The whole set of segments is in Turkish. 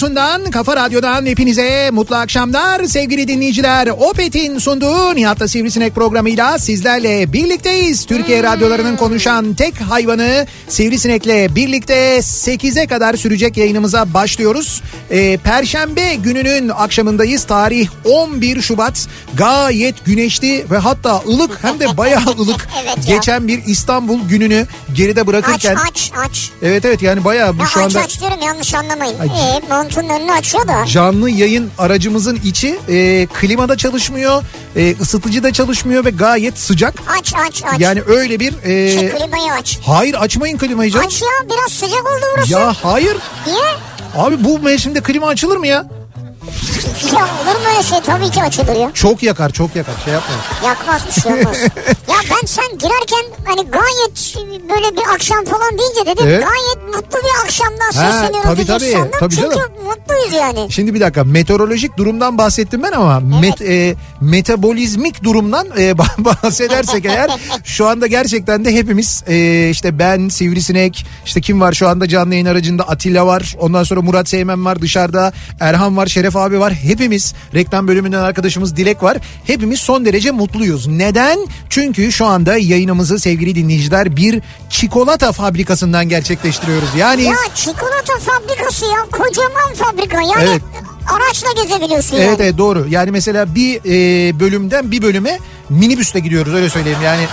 radyosundan, kafa radyodan hepinize mutlu akşamlar sevgili dinleyiciler. Opet'in sunduğu Nihat'la Sivrisinek programıyla sizlerle birlikteyiz. Türkiye radyolarının konuşan tek hayvanı Sivrisinek'le birlikte 8'e kadar sürecek yayınımıza başlıyoruz. Ee, Perşembe gününün akşamındayız. Tarih 11 Şubat. Gayet güneşli ve hatta ılık hem de bayağı ılık Evet ya. geçen bir İstanbul gününü geride Aç bırakırken. aç aç. Evet evet yani bayağı bu şu aç anda aç diyorum yanlış anlamayın. Ay. Ee, montunun önünü açıyor da. canlı yayın aracımızın içi e, klimada çalışmıyor, e, ısıtıcı da çalışmıyor ve gayet sıcak. Aç aç aç. Yani öyle bir e, Şu klimayı aç. hayır açmayın klimayı canım. Aç ya biraz sıcak oldu burası. Ya hayır. Niye? Abi bu mevsimde klima açılır mı ya? Ya olur mu öyle şey tabii ki açılır ya. Çok yakar, çok yakar. Şey yapma. Yakmaz bir şey olmaz. ya ben sen girerken hani gayet böyle bir akşam falan deyince dedim Evet. gayet mutlu bir akşamdan sesleniyorum tabii, tabii. sandım. Tabii Çünkü canım. mutluyuz yani. Şimdi bir dakika meteorolojik durumdan bahsettim ben ama met, e, metabolizmik durumdan e, bahsedersek eğer şu anda gerçekten de hepimiz e, işte ben Sivrisinek işte kim var şu anda canlı yayın aracında Atilla var ondan sonra Murat Seymen var dışarıda Erhan var Şeref abi var hepimiz reklam bölümünden arkadaşımız Dilek var hepimiz son derece mutluyuz. Neden? Çünkü şu anda yayınımızı sevgili dinleyiciler bir çikolata fabrikasından gerçekleştiriyoruz. Yani Ya çikolata fabrikası ya kocaman fabrika yani Evet. araçla gezebiliyorsun Evet yani. evet doğru. Yani mesela bir e, bölümden bir bölüme minibüsle gidiyoruz öyle söyleyeyim. Yani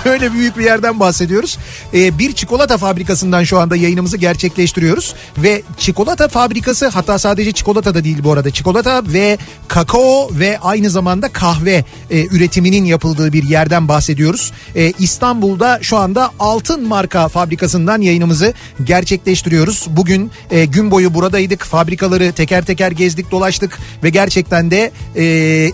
öyle büyük bir yerden bahsediyoruz. E, bir çikolata fabrikasından şu anda yayınımızı gerçekleştiriyoruz. Ve çikolata fabrikası hatta sadece çikolata da değil bu arada. Çikolata ve kakao ve aynı zamanda kahve e, üretiminin yapıldığı bir yerden bahsediyoruz. E, İstanbul'da şu anda Altın Marka fabrikasından yayınımızı gerçekleştiriyoruz. Bugün e, gün boyu buradaydık. Fabrikaları teker teker gezdik dolaştık ve gerçekten de e,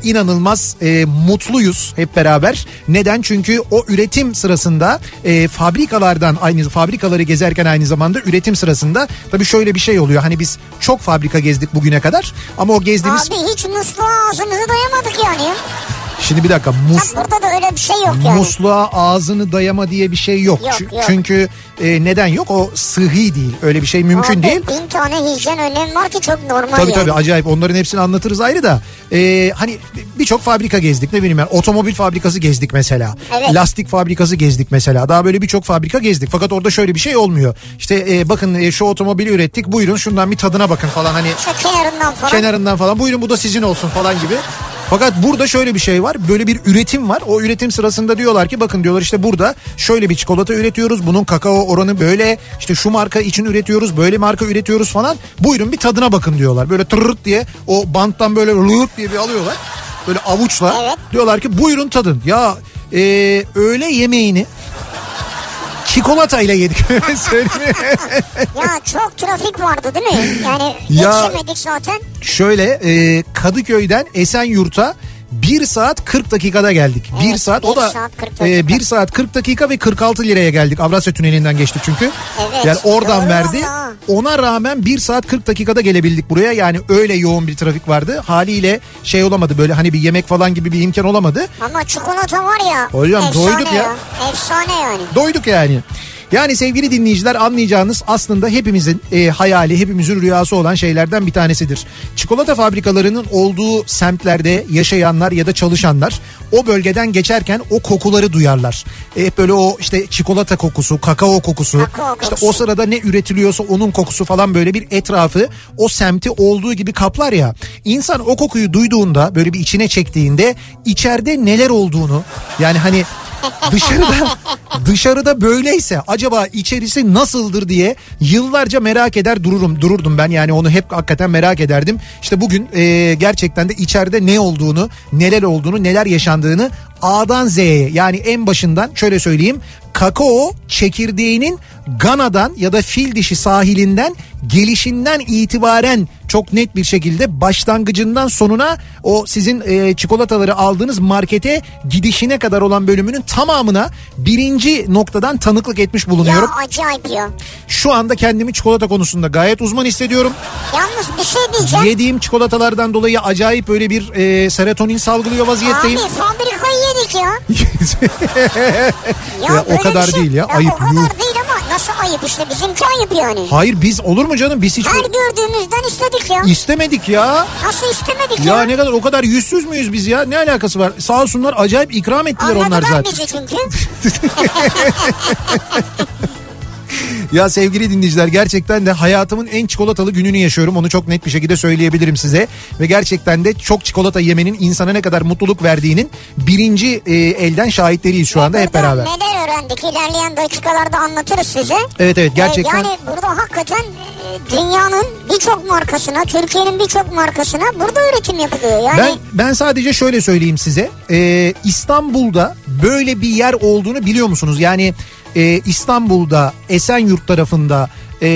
inanılmaz e, mutluyuz hep beraber. Neden? Çünkü o üretim sırasında e, fabrikalardan aynı fabrikaları gezerken aynı zamanda üretim sırasında tabii şöyle bir şey oluyor. Hani biz çok fabrika gezdik bugüne kadar ama o gezdiğimiz Abi hiç musluğa ağzımızı dayamadık yani. Şimdi bir dakika mus Ya burada da öyle bir şey yok yani. musluğa ağzını dayama diye bir şey yok. Yok, yok. Çünkü e, neden yok? O sıhhi değil. Öyle bir şey mümkün Abi, değil. Bin tane hijyen önlemi var ki çok normal Tabii yani. tabii acayip onların hepsini anlatırız ayrı da Ee, hani birçok fabrika gezdik ne bileyim ben otomobil fabrikası gezdik mesela Evet. lastik fabrikası gezdik mesela daha böyle birçok fabrika gezdik fakat orada şöyle bir şey olmuyor işte e, bakın e, şu otomobili ürettik buyurun şundan bir tadına bakın falan hani İşte kenarından falan. kenarından falan buyurun bu da sizin olsun falan gibi. Fakat burada şöyle bir şey var. Böyle bir üretim var. O üretim sırasında diyorlar ki bakın diyorlar işte burada şöyle bir çikolata üretiyoruz. Bunun kakao oranı böyle. işte şu marka için üretiyoruz. Böyle marka üretiyoruz falan. Buyurun bir tadına bakın diyorlar. Böyle tırırt diye o banttan böyle lırt diye bir alıyorlar. Böyle avuçla. Evet. Diyorlar ki buyurun tadın. Ya e, öğle yemeğini çikolatayla yedik. Söyleyeyim. Ya çok trafik vardı değil mi? Yani Ya- yetişemedik zaten. Şöyle e, Kadıköy'den Esenyurt'a 1 saat 40 dakikada geldik. 1 Evet, saat bir o da saat 40 e, dakika. 1 saat 40 dakika ve 46 liraya geldik. Avrasya Tüneli'nden geçtik çünkü. Evet, Yani oradan verdi. valla. Ona rağmen 1 saat 40 dakikada gelebildik buraya. Yani öyle yoğun bir trafik vardı. Haliyle şey olamadı böyle hani bir yemek falan gibi bir imkan olamadı. Ama çikolata var ya. Hocam doyduk ya. Efsane yani. Doyduk yani. Yani sevgili dinleyiciler anlayacağınız aslında hepimizin e, hayali, hepimizin rüyası olan şeylerden bir tanesidir. Çikolata fabrikalarının olduğu semtlerde yaşayanlar ya da çalışanlar o bölgeden geçerken o kokuları duyarlar. E, hep böyle o işte çikolata kokusu, kakao kokusu, Kakao işte kokusu. o sırada ne üretiliyorsa onun kokusu falan böyle bir etrafı o semti olduğu gibi kaplar ya. İnsan o kokuyu duyduğunda böyle bir içine çektiğinde içeride neler olduğunu yani hani dışarıda dışarıda böyleyse acaba içerisi nasıldır diye yıllarca merak eder dururum dururdum ben yani onu hep hakikaten merak ederdim. İşte bugün e, gerçekten de içeride ne olduğunu, neler olduğunu, neler yaşandığını A'dan Z'ye yani en başından şöyle söyleyeyim kakao çekirdeğinin Gana'dan ya da fil dişi sahilinden gelişinden itibaren çok net bir şekilde başlangıcından sonuna o sizin e, çikolataları aldığınız markete gidişine kadar olan bölümünün tamamına birinci noktadan tanıklık etmiş bulunuyorum. Ya acayip ya. Şu anda kendimi çikolata konusunda gayet uzman hissediyorum. Yalnız bir şey diyeceğim. Yediğim çikolatalardan dolayı acayip böyle bir e, serotonin salgılıyor vaziyetteyim. Abi fabrikayı yedik ya. Ya o böyle bir kadar değil ya, ayıp, O kadar yuh. değil ama nasıl ayıp işte bizimki ayıp yani. Hayır biz olur mu canım biz hiç Her gördüğümüzden istedik ya. istemedik ya. Nasıl istemedik ya? Ya ne kadar o kadar yüzsüz müyüz biz ya? Ne alakası var? Sağ olsunlar acayip ikram ettiler onlar Anladılar zaten. bizi çünkü. Ya sevgili dinleyiciler gerçekten de hayatımın en çikolatalı gününü yaşıyorum. Onu çok net bir şekilde söyleyebilirim size. Ve gerçekten de çok çikolata yemenin insana ne kadar mutluluk verdiğinin birinci e, elden şahitleriyiz şu anda hep beraber. Neler öğrendik ilerleyen dakikalarda anlatırız size. Evet evet gerçekten. Ee, yani burada hakikaten e, dünyanın birçok markasına, Türkiye'nin birçok markasına burada üretim yapılıyor. Yani Ben ben sadece şöyle söyleyeyim size. Ee, İstanbul'da böyle bir yer olduğunu biliyor musunuz? Yani e, İstanbul'da Esenyurt tarafında e,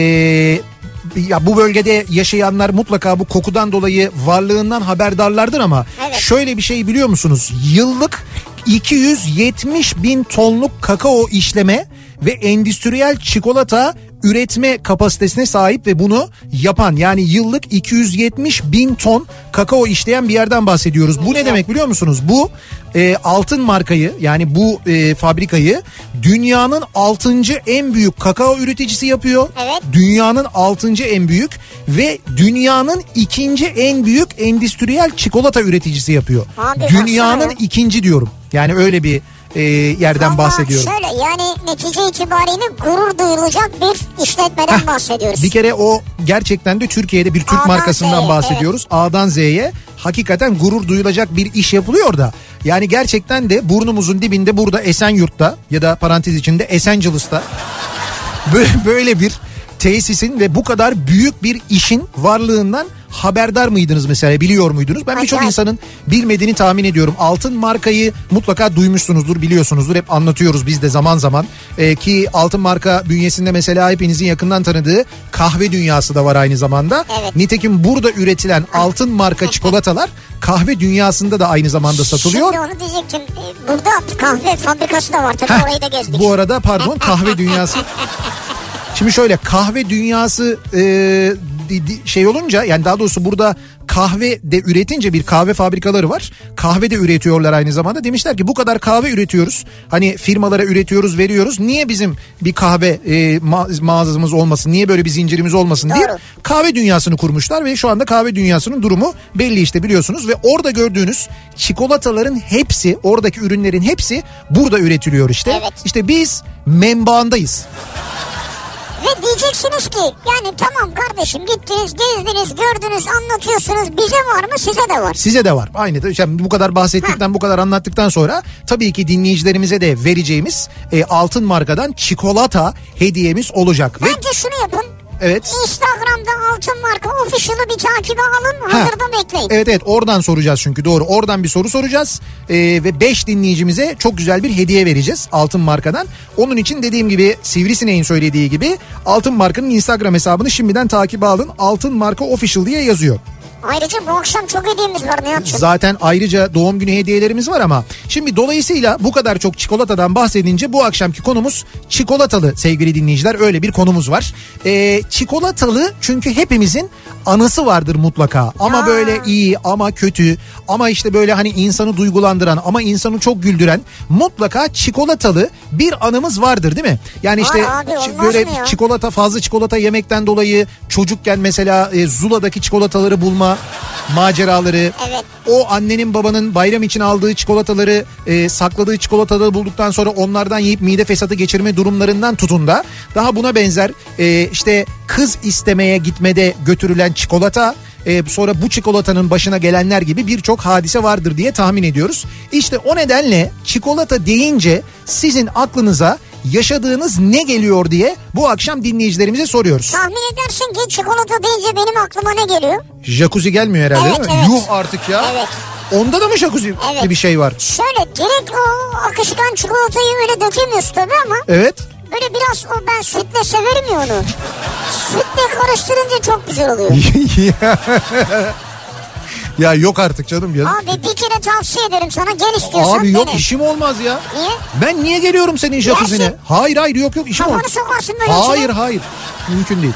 ya bu bölgede yaşayanlar mutlaka bu kokudan dolayı varlığından haberdarlardır ama Evet. şöyle bir şey biliyor musunuz? Yıllık 270 bin tonluk kakao işleme ve endüstriyel çikolata üretme kapasitesine sahip ve bunu yapan yani yıllık 270 bin ton kakao işleyen bir yerden bahsediyoruz. Bu ne demek biliyor musunuz? Bu e, altın markayı yani bu e, fabrikayı dünyanın 6. en büyük kakao üreticisi yapıyor. Evet. Dünyanın 6. en büyük ve dünyanın ikinci en büyük endüstriyel çikolata üreticisi yapıyor. Abi dünyanın baksana. ikinci diyorum. Yani öyle bir e, yerden ama bahsediyorum. şöyle yani netice itibariyle gurur duyulacak bir işletmeden bahsediyoruz. Bir kere o gerçekten de Türkiye'de bir Türk A'dan markasından Z'ye, bahsediyoruz. A'dan Z'ye hakikaten gurur duyulacak bir iş yapılıyor da. Yani gerçekten de burnumuzun dibinde burada Esenyurt'ta ya da parantez içinde Esencilis'ta böyle bir tesisin ve bu kadar büyük bir işin varlığından haberdar mıydınız mesela biliyor muydunuz? Ben birçok insanın bilmediğini tahmin ediyorum. Altın markayı mutlaka duymuşsunuzdur biliyorsunuzdur hep anlatıyoruz biz de zaman zaman. Ee, ki altın marka bünyesinde mesela hepinizin yakından tanıdığı kahve dünyası da var aynı zamanda. Evet. Nitekim burada üretilen altın marka çikolatalar kahve dünyasında da aynı zamanda satılıyor. Şimdi onu diyecektim. Ee, Burada kahve fabrikası da var tabii Heh, orayı da gezdik. Bu arada pardon kahve dünyası. Şimdi şöyle kahve dünyası e, şey olunca yani daha doğrusu burada kahve de üretince bir kahve fabrikaları var. Kahve de üretiyorlar aynı zamanda. Demişler ki bu kadar kahve üretiyoruz. Hani firmalara üretiyoruz veriyoruz. Niye bizim bir kahve e, ma- mağazamız olmasın? Niye böyle bir zincirimiz olmasın diye Doğru. kahve dünyasını kurmuşlar ve şu anda kahve dünyasının durumu belli işte biliyorsunuz ve orada gördüğünüz çikolataların hepsi oradaki ürünlerin hepsi burada üretiliyor işte. Evet. İşte biz menbaındayız. Ve diyeceksiniz ki yani tamam kardeşim gittiniz gezdiniz gördünüz anlatıyorsunuz bize var mı size de var. Size de var. Aynı işte bu kadar bahsettikten bu kadar anlattıktan sonra tabii ki dinleyicilerimize de vereceğimiz e, altın markadan çikolata hediyemiz olacak. Ve Bence şunu yapın. evet. Instagram'da altın marka official'ı bir takibe alın Ha. hazırda bekleyin. Evet evet oradan soracağız çünkü doğru oradan bir soru soracağız Ee, ve 5 dinleyicimize çok güzel bir hediye vereceğiz altın markadan. Onun için dediğim gibi Sivrisineğin söylediği gibi altın markanın Instagram hesabını şimdiden takibe alın altın marka official diye yazıyor. Ayrıca bu akşam çok hediyemiz var Nihat'cığım. Zaten ayrıca doğum günü hediyelerimiz var ama şimdi dolayısıyla bu kadar çok çikolatadan bahsedince bu akşamki konumuz çikolatalı sevgili dinleyiciler öyle bir konumuz var. Ee, çikolatalı çünkü hepimizin anısı vardır mutlaka ama Ya. böyle iyi ama kötü ama işte böyle hani insanı duygulandıran ama insanı çok güldüren mutlaka çikolatalı bir anımız vardır değil mi? Yani işte abi, böyle çikolata fazla çikolata yemekten dolayı çocukken mesela e, Zula'daki çikolataları bulma maceraları Evet. o annenin babanın bayram için aldığı çikolataları e, sakladığı çikolataları bulduktan sonra onlardan yiyip mide fesatı geçirme durumlarından tutun da daha buna benzer e, işte kız istemeye gitmede götürülen çikolata e, sonra bu çikolatanın başına gelenler gibi birçok hadise vardır diye tahmin ediyoruz. İşte o nedenle çikolata deyince sizin aklınıza yaşadığınız ne geliyor diye bu akşam dinleyicilerimize soruyoruz. Tahmin edersin ki çikolata deyince benim aklıma ne geliyor? Jacuzzi gelmiyor herhalde Evet, değil mi? evet. Yuh artık ya. Evet. Onda da mı jacuzzi Evet. bir şey var? Şöyle direkt o akışkan çikolatayı öyle dökemiyorsun tabii ama Evet. Böyle biraz o ben sütle severim ya onu. Sütle karıştırınca çok güzel oluyor. ya yok artık canım ya. Abi bir kere tavsiye ederim sana gel istiyorsan Abi yok dene. işim olmaz ya. Niye? Ben niye geliyorum senin jacuzzi'ne? Yersin. Hayır hayır yok yok işim Kafanı olmaz. sokarsın böyle Hayır içine. hayır mümkün değil.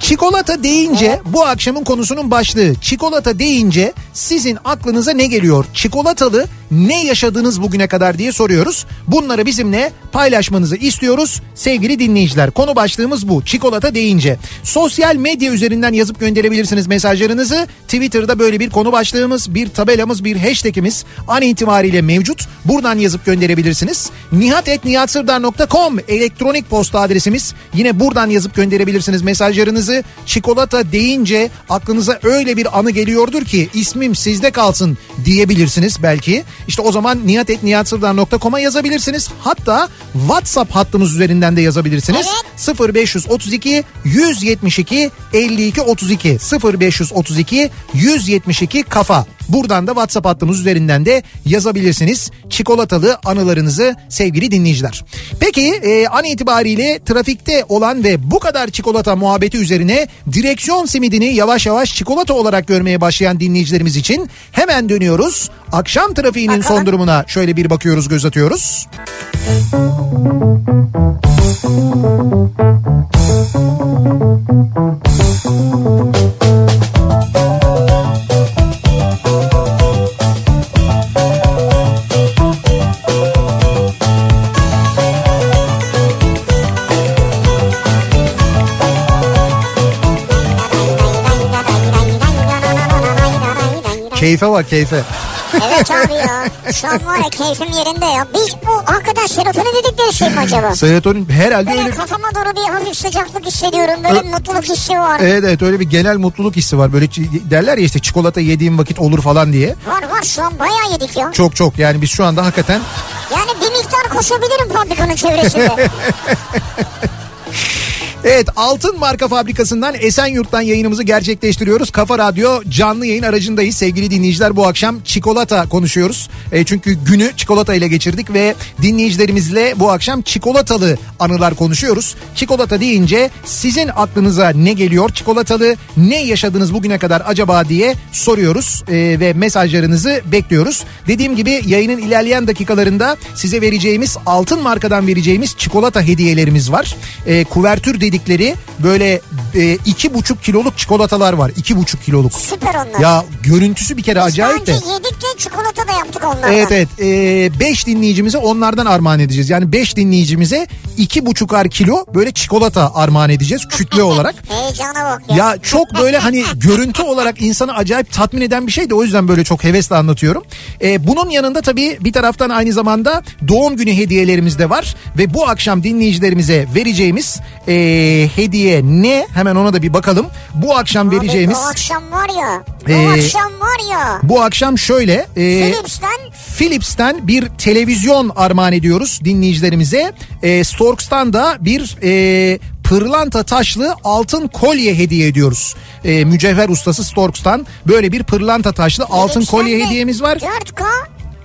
Çikolata deyince bu akşamın konusunun başlığı. Çikolata deyince sizin aklınıza ne geliyor? Çikolatalı ne yaşadınız bugüne kadar diye soruyoruz. Bunları bizimle paylaşmanızı istiyoruz sevgili dinleyiciler. Konu başlığımız bu. Çikolata deyince. Sosyal medya üzerinden yazıp gönderebilirsiniz mesajlarınızı. Twitter'da böyle bir konu başlığımız, bir tabelamız, bir hashtagimiz an itibariyle mevcut. Buradan yazıp gönderebilirsiniz. nihatetnihatsırdar.com elektronik posta adresimiz. Yine buradan yazıp gönderebilirsiniz mesajlarınızı. Çikolata deyince aklınıza öyle bir anı geliyordur ki ismim sizde kalsın diyebilirsiniz belki. İşte o zaman nihatetnihatsırdar.com'a yazabilirsiniz. Hatta WhatsApp hattımız üzerinden de yazabilirsiniz. 0532 172 52 32 0532 172 kafa. Buradan da WhatsApp hattımız üzerinden de yazabilirsiniz. Çikolatalı anılarınızı sevgili dinleyiciler. Peki e, an itibariyle trafikte olan ve bu kadar çikolata muhabbeti üzerine direksiyon simidini yavaş yavaş çikolata olarak görmeye başlayan dinleyicilerimiz için hemen dönüyoruz. Akşam trafiğinin son durumuna şöyle bir bakıyoruz göz atıyoruz. Keyfe bak keyfe. Evet abi ya. Şu an var ya keyfim yerinde ya. Biz bu hakikaten serotonin dedikleri şey mi acaba? Serotonin herhalde Böyle öyle... kafama doğru bir hafif sıcaklık hissediyorum. Böyle Ö- mutluluk hissi var. Evet evet öyle bir genel mutluluk hissi var. Böyle derler ya işte çikolata yediğim vakit olur falan diye. Var var şu an bayağı yedik ya. Çok çok yani biz şu anda hakikaten Yani bir miktar koşabilirim fabrikanın çevresinde. Evet Altın Marka Fabrikası'ndan Esenyurt'tan yayınımızı gerçekleştiriyoruz. Kafa Radyo canlı yayın aracındayız. Sevgili dinleyiciler bu akşam çikolata konuşuyoruz. E, çünkü günü çikolata ile geçirdik ve dinleyicilerimizle bu akşam çikolatalı anılar konuşuyoruz. Çikolata deyince sizin aklınıza ne geliyor? Çikolatalı ne yaşadınız bugüne kadar acaba diye soruyoruz e, ve mesajlarınızı bekliyoruz. Dediğim gibi yayının ilerleyen dakikalarında size vereceğimiz altın markadan vereceğimiz çikolata hediyelerimiz var. E, kuvertür dedikleri böyle e, iki buçuk kiloluk çikolatalar var. iki buçuk kiloluk. Süper onlar. Ya görüntüsü bir kere Biz acayip de. yedik de çikolata da yaptık onlardan. Evet evet 5 dinleyicimize onlardan armağan edeceğiz. Yani 5 dinleyicimize iki buçukar kilo böyle çikolata armağan edeceğiz kütle olarak. Heyecana bak ya. Ya çok böyle hani görüntü olarak insanı acayip tatmin eden bir şey de o yüzden böyle çok hevesle anlatıyorum. Ee, bunun yanında tabii bir taraftan aynı zamanda doğum günü hediyelerimiz de var. Ve bu akşam dinleyicilerimize vereceğimiz ee, hediye ne? Hemen ona da bir bakalım. Bu akşam Abi vereceğimiz... Bu akşam var ya. Bu Ee, akşam var ya. Bu akşam şöyle... ee, Philips'ten Philips'ten bir televizyon armağan ediyoruz dinleyicilerimize. E, Storks'tan da bir e, pırlanta taşlı altın kolye hediye ediyoruz. E, mücevher ustası Storks'tan böyle bir pırlanta taşlı altın Philips'ten kolye hediyemiz var. 4K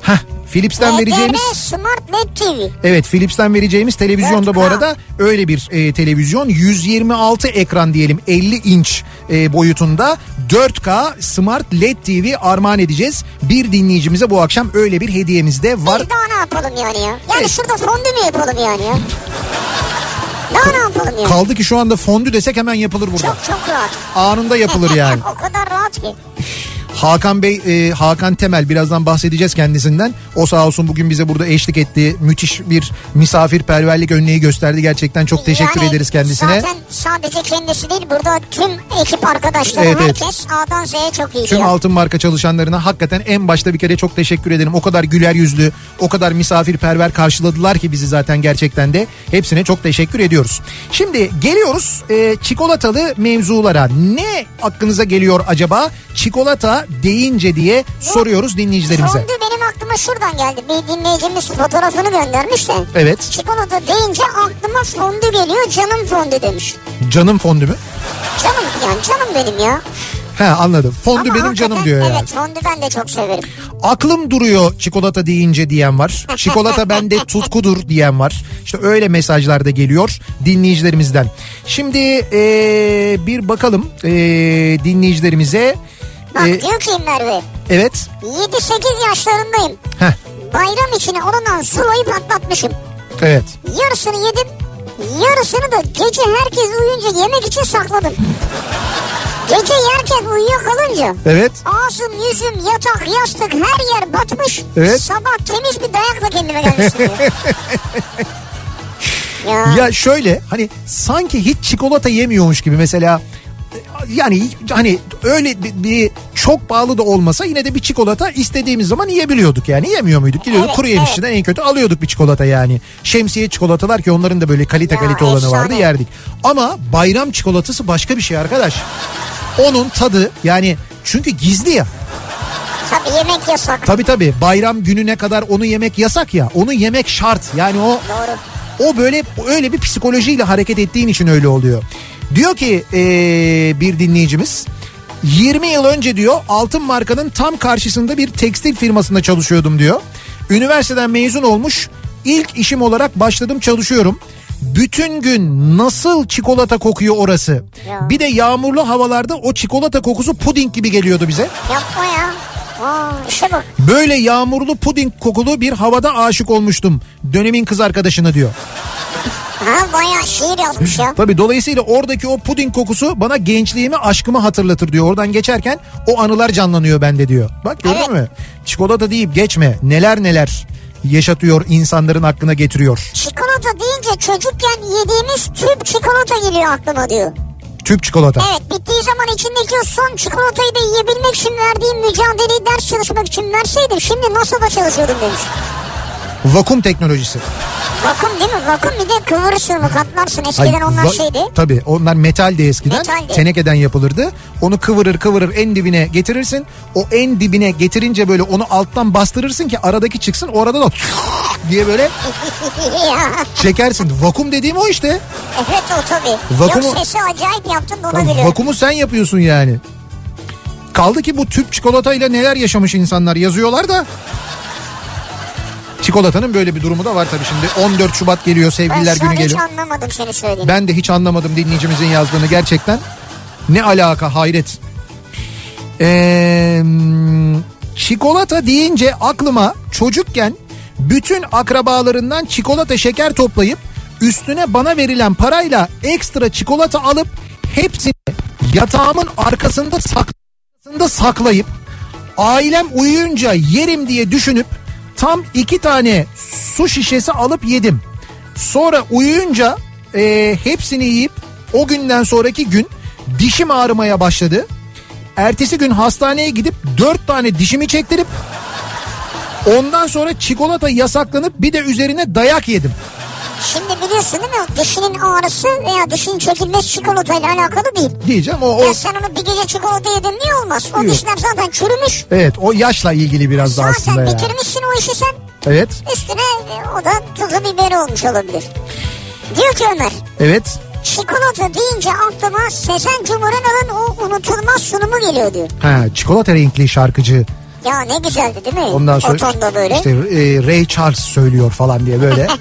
Heh, Philips'ten vereceğimiz Smart LED TV. Evet Philips'ten vereceğimiz televizyonda bu 4K. arada öyle bir e, televizyon 126 ekran diyelim 50 inç e, boyutunda 4K Smart LED TV armağan edeceğiz. Bir dinleyicimize bu akşam öyle bir hediyemiz de var. Biz daha ne yapalım yani ya? Yani Evet. şurada fondü mü yapalım yani ya? Daha ne yapalım yani? Kaldı ki şu anda fondü desek hemen yapılır burada. Çok çok rahat. Anında yapılır yani. o kadar rahat ki. Hakan Bey, e, Hakan Temel birazdan bahsedeceğiz kendisinden. O sağ olsun bugün bize burada eşlik etti. Müthiş bir misafirperverlik örneği gösterdi. Gerçekten çok teşekkür Yani ederiz kendisine. Zaten sadece kendisi değil burada tüm ekip arkadaşları Evet, evet. herkes A'dan Z'ye çok iyi Tüm diyor. altın marka çalışanlarına hakikaten en başta bir kere çok teşekkür ederim. O kadar güler yüzlü, o kadar misafirperver karşıladılar ki bizi zaten gerçekten de. Hepsine çok teşekkür ediyoruz. Şimdi geliyoruz e, çikolatalı mevzulara. Ne aklınıza geliyor acaba? Çikolata deyince diye soruyoruz dinleyicilerimize. Fondü benim aklıma şuradan geldi. Bir dinleyicimiz fotoğrafını göndermiş de. Evet. Çikolata deyince aklıma fondü geliyor canım fondü demiş. Canım fondü mü? Canım yani canım benim ya. He anladım. Fondü Ama benim canım diyor yani. Evet fondü ben de çok severim. Aklım duruyor çikolata deyince diyen var. Çikolata bende tutkudur diyen var. İşte öyle mesajlar da geliyor dinleyicilerimizden. Şimdi ee, bir bakalım ee, dinleyicilerimize. Bak Ee, diyor ki Merve evet. 7-8 yaşlarındayım. Heh, Bayram içine alınan sulayı patlatmışım. evet. Yarısını yedim. Yarısını da gece herkes uyuyunca yemek için sakladım. Gece yerken uyuyakalınca Evet. ağzım, yüzüm, yatak, yastık her yer batmış. Evet. Sabah temiz bir dayakla kendime gelmiştim ya. Ya şöyle hani sanki hiç çikolata yemiyormuş gibi mesela yani hani öyle bir, çok pahalı da olmasa yine de bir çikolata istediğimiz zaman yiyebiliyorduk yani yemiyor muyduk? Gidiyorduk Evet, kuru yemişçiden en kötü alıyorduk bir çikolata yani. Şemsiye çikolatalar ki onların da böyle kalite Ya, kalite olanı vardı efsane. yerdik. Ama bayram çikolatası başka bir şey arkadaş. Onun tadı yani çünkü gizli ya. Tabii yemek yasak. Tabii tabii bayram gününe kadar onu yemek yasak ya. Onu yemek şart. Yani o Doğru. o böyle öyle bir psikolojiyle hareket ettiğin için öyle oluyor. Diyor ki ee, bir dinleyicimiz 20 yıl önce diyor altın markanın tam karşısında bir tekstil firmasında çalışıyordum diyor. Üniversiteden mezun olmuş ilk işim olarak başladım çalışıyorum. Bütün gün nasıl çikolata kokuyor orası. Ya. Bir de yağmurlu havalarda o çikolata kokusu puding gibi geliyordu bize. Yapma ya. Aa, işte bak. Böyle yağmurlu puding kokulu bir havada aşık olmuştum. Dönemin kız arkadaşına diyor. Ha bayağı şiir yazmış ya. Tabii dolayısıyla oradaki o puding kokusu bana gençliğimi aşkımı hatırlatır diyor. Oradan geçerken o anılar canlanıyor bende diyor. Bak gördün Evet. mü? Çikolata deyip geçme. Neler neler yaşatıyor insanların aklına getiriyor. Çikolata deyince çocukken yediğimiz tüp çikolata geliyor aklıma diyor. Tüp çikolata. Evet bittiği zaman içindeki o son çikolatayı da yiyebilmek için verdiğim mücadeleyi ders çalışmak için verseydim şimdi nasıl da çalışıyordum demiş. Vakum teknolojisi. Vakum değil mi? Vakum bir de kıvırırsın mı katlarsın eskiden Ay, onlar şeydi. Tabii onlar metaldi eskiden. Metaldi. Tenekeden yapılırdı. Onu kıvırır kıvırır en dibine getirirsin. O en dibine getirince böyle onu alttan bastırırsın ki aradaki çıksın. Orada da diye böyle çekersin. Vakum dediğim o işte. evet o tabii. Vakumu- Yok sesi acayip yaptın da gülüyorum. vakumu sen yapıyorsun yani. Kaldı ki bu tüp çikolatayla neler yaşamış insanlar yazıyorlar da. Çikolatanın böyle bir durumu da var tabii şimdi. 14 Şubat geliyor Ben sevgililer şu an günü hiç geliyor. anlamadım seni söylediğini. Ben de hiç anlamadım dinleyicimizin yazdığını gerçekten. Ne alaka hayret. Ee, çikolata deyince aklıma çocukken bütün akrabalarından çikolata şeker toplayıp üstüne bana verilen parayla ekstra çikolata alıp hepsini yatağımın arkasında saklayıp ailem uyuyunca yerim diye düşünüp tam iki tane su şişesi alıp yedim. Sonra uyuyunca e, hepsini yiyip o günden sonraki gün dişim ağrımaya başladı. Ertesi gün hastaneye gidip dört tane dişimi çektirip ondan sonra çikolata yasaklanıp bir de üzerine dayak yedim. Şimdi biliyorsun değil mi? Dişinin ağrısı veya dişin çekilmesi çikolatayla alakalı değil. Diyeceğim o, o Ya sen onu bir gece çikolata yedin niye olmaz? O Yok. dişler zaten çürümüş. evet o yaşla ilgili biraz da aslında Zaten bitirmişsin o işi sen. Evet Üstüne e, o da tuzu biberi olmuş olabilir. Diyor ki Ömer. evet Çikolata deyince aklıma Sezen Cumhur'un o unutulmaz sunumu geliyor diyor. ha, çikolata renkli şarkıcı Ya ne güzeldi değil mi? Ondan sonra o tonda böyle. işte e, Ray Charles söylüyor falan diye böyle.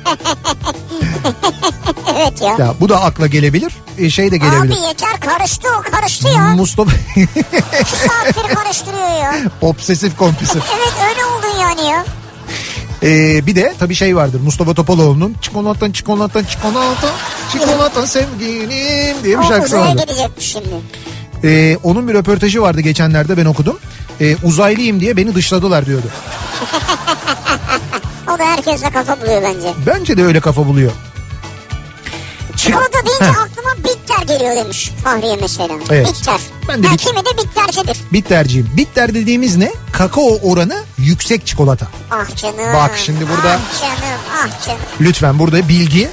evet ya. ya bu da akla gelebilir. E, şey de gelebilir. Abi yeter karıştı o karıştı ya. Mustafa İki saattir karıştırıyor ya. obsesif kompulsif. Evet öyle oldun yani ya. Ee, bir de tabii şey vardır Mustafa Topaloğlu'nun çikolata çikolata çikolata çikolata sevgilim diye bir O şarkısı uzaya vardı. gidecekmiş şimdi. Ee, onun bir röportajı vardı geçenlerde ben okudum. Ee, uzaylıyım diye beni dışladılar diyordu. O da herkesle kafa buluyor bence. Bence de öyle kafa buluyor. Çikolata deyince Heh. aklıma bitter geliyor demiş Fahriye mesela. Evet. Bitter. Ben de ha, bit- kimi de bittercidir. Bitterciğim. Bitter dediğimiz ne? Kakao oranı yüksek çikolata. Ah canım. Bak şimdi burada- Ah canım ah canım. Lütfen burada bilgi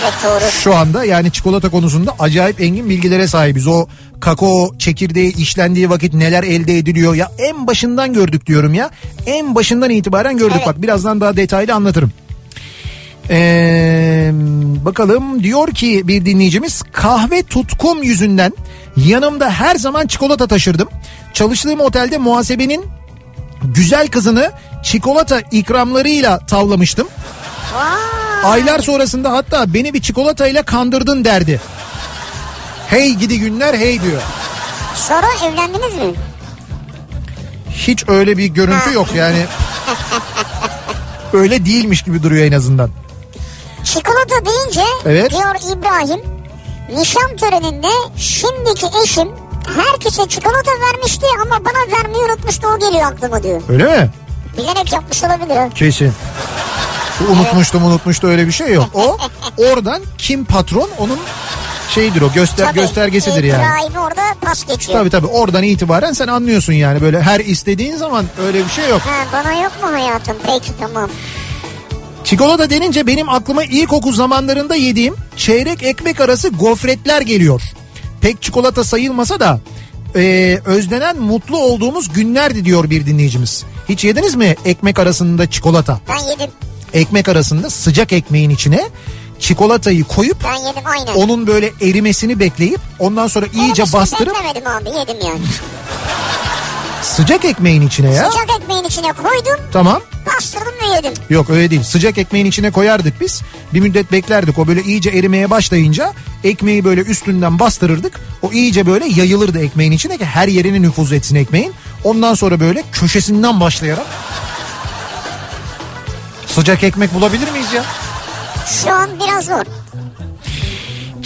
Evet doğru. şu anda yani çikolata konusunda acayip engin bilgilere sahibiz. O kakao çekirdeği işlendiği vakit neler elde ediliyor ya en başından gördük diyorum ya. En başından itibaren gördük Evet. bak birazdan daha detaylı anlatırım. Ee, bakalım diyor ki bir dinleyicimiz kahve tutkum yüzünden yanımda her zaman çikolata taşırdım. Çalıştığım otelde muhasebenin güzel kızını çikolata ikramlarıyla tavlamıştım. Vay. Aylar sonrasında hatta beni bir çikolatayla kandırdın derdi. Hey gidi günler hey diyor. Sonra evlendiniz mi? Hiç öyle bir görüntü yok yani. Öyle değilmiş gibi duruyor en azından. Çikolata deyince Evet. diyor İbrahim nişan töreninde şimdiki eşim herkese çikolata vermişti ama bana vermeyi unutmuştu o geliyor aklıma diyor. Öyle mi? Bilerek yapmış olabilir. Kesin. Unutmuştum unutmuştu öyle bir şey yok. O oradan kim patron onun şeyidir o göster Tabii, göstergesidir yani. İbrahim orada pas geçiyor. Tabii tabii oradan itibaren sen anlıyorsun yani böyle her istediğin zaman öyle bir şey yok. Ha, bana yok mu hayatım? Peki tamam. Çikolata denince benim aklıma ilkokul zamanlarında yediğim çeyrek ekmek arası gofretler geliyor. Pek çikolata sayılmasa da e, özlenen mutlu olduğumuz günlerdi diyor bir dinleyicimiz. Hiç yediniz mi ekmek arasında çikolata? Ben yedim. Ekmek arasında sıcak ekmeğin içine çikolatayı koyup Ben yedim aynen. onun böyle erimesini bekleyip ondan sonra iyice Erimesini bastırıp Beklemedim abi yedim yani. sıcak ekmeğin içine ya. Sıcak ekmeğin içine koydum Tamam. bastırdım ve yedim. Yok öyle değil. Sıcak ekmeğin içine koyardık biz. Bir müddet beklerdik. O böyle iyice erimeye başlayınca ekmeği böyle üstünden bastırırdık. O iyice böyle yayılırdı ekmeğin içine ki her yerine nüfuz etsin ekmeğin. Ondan sonra böyle köşesinden başlayarak sıcak ekmek bulabilir miyiz ya? Şu an biraz zor.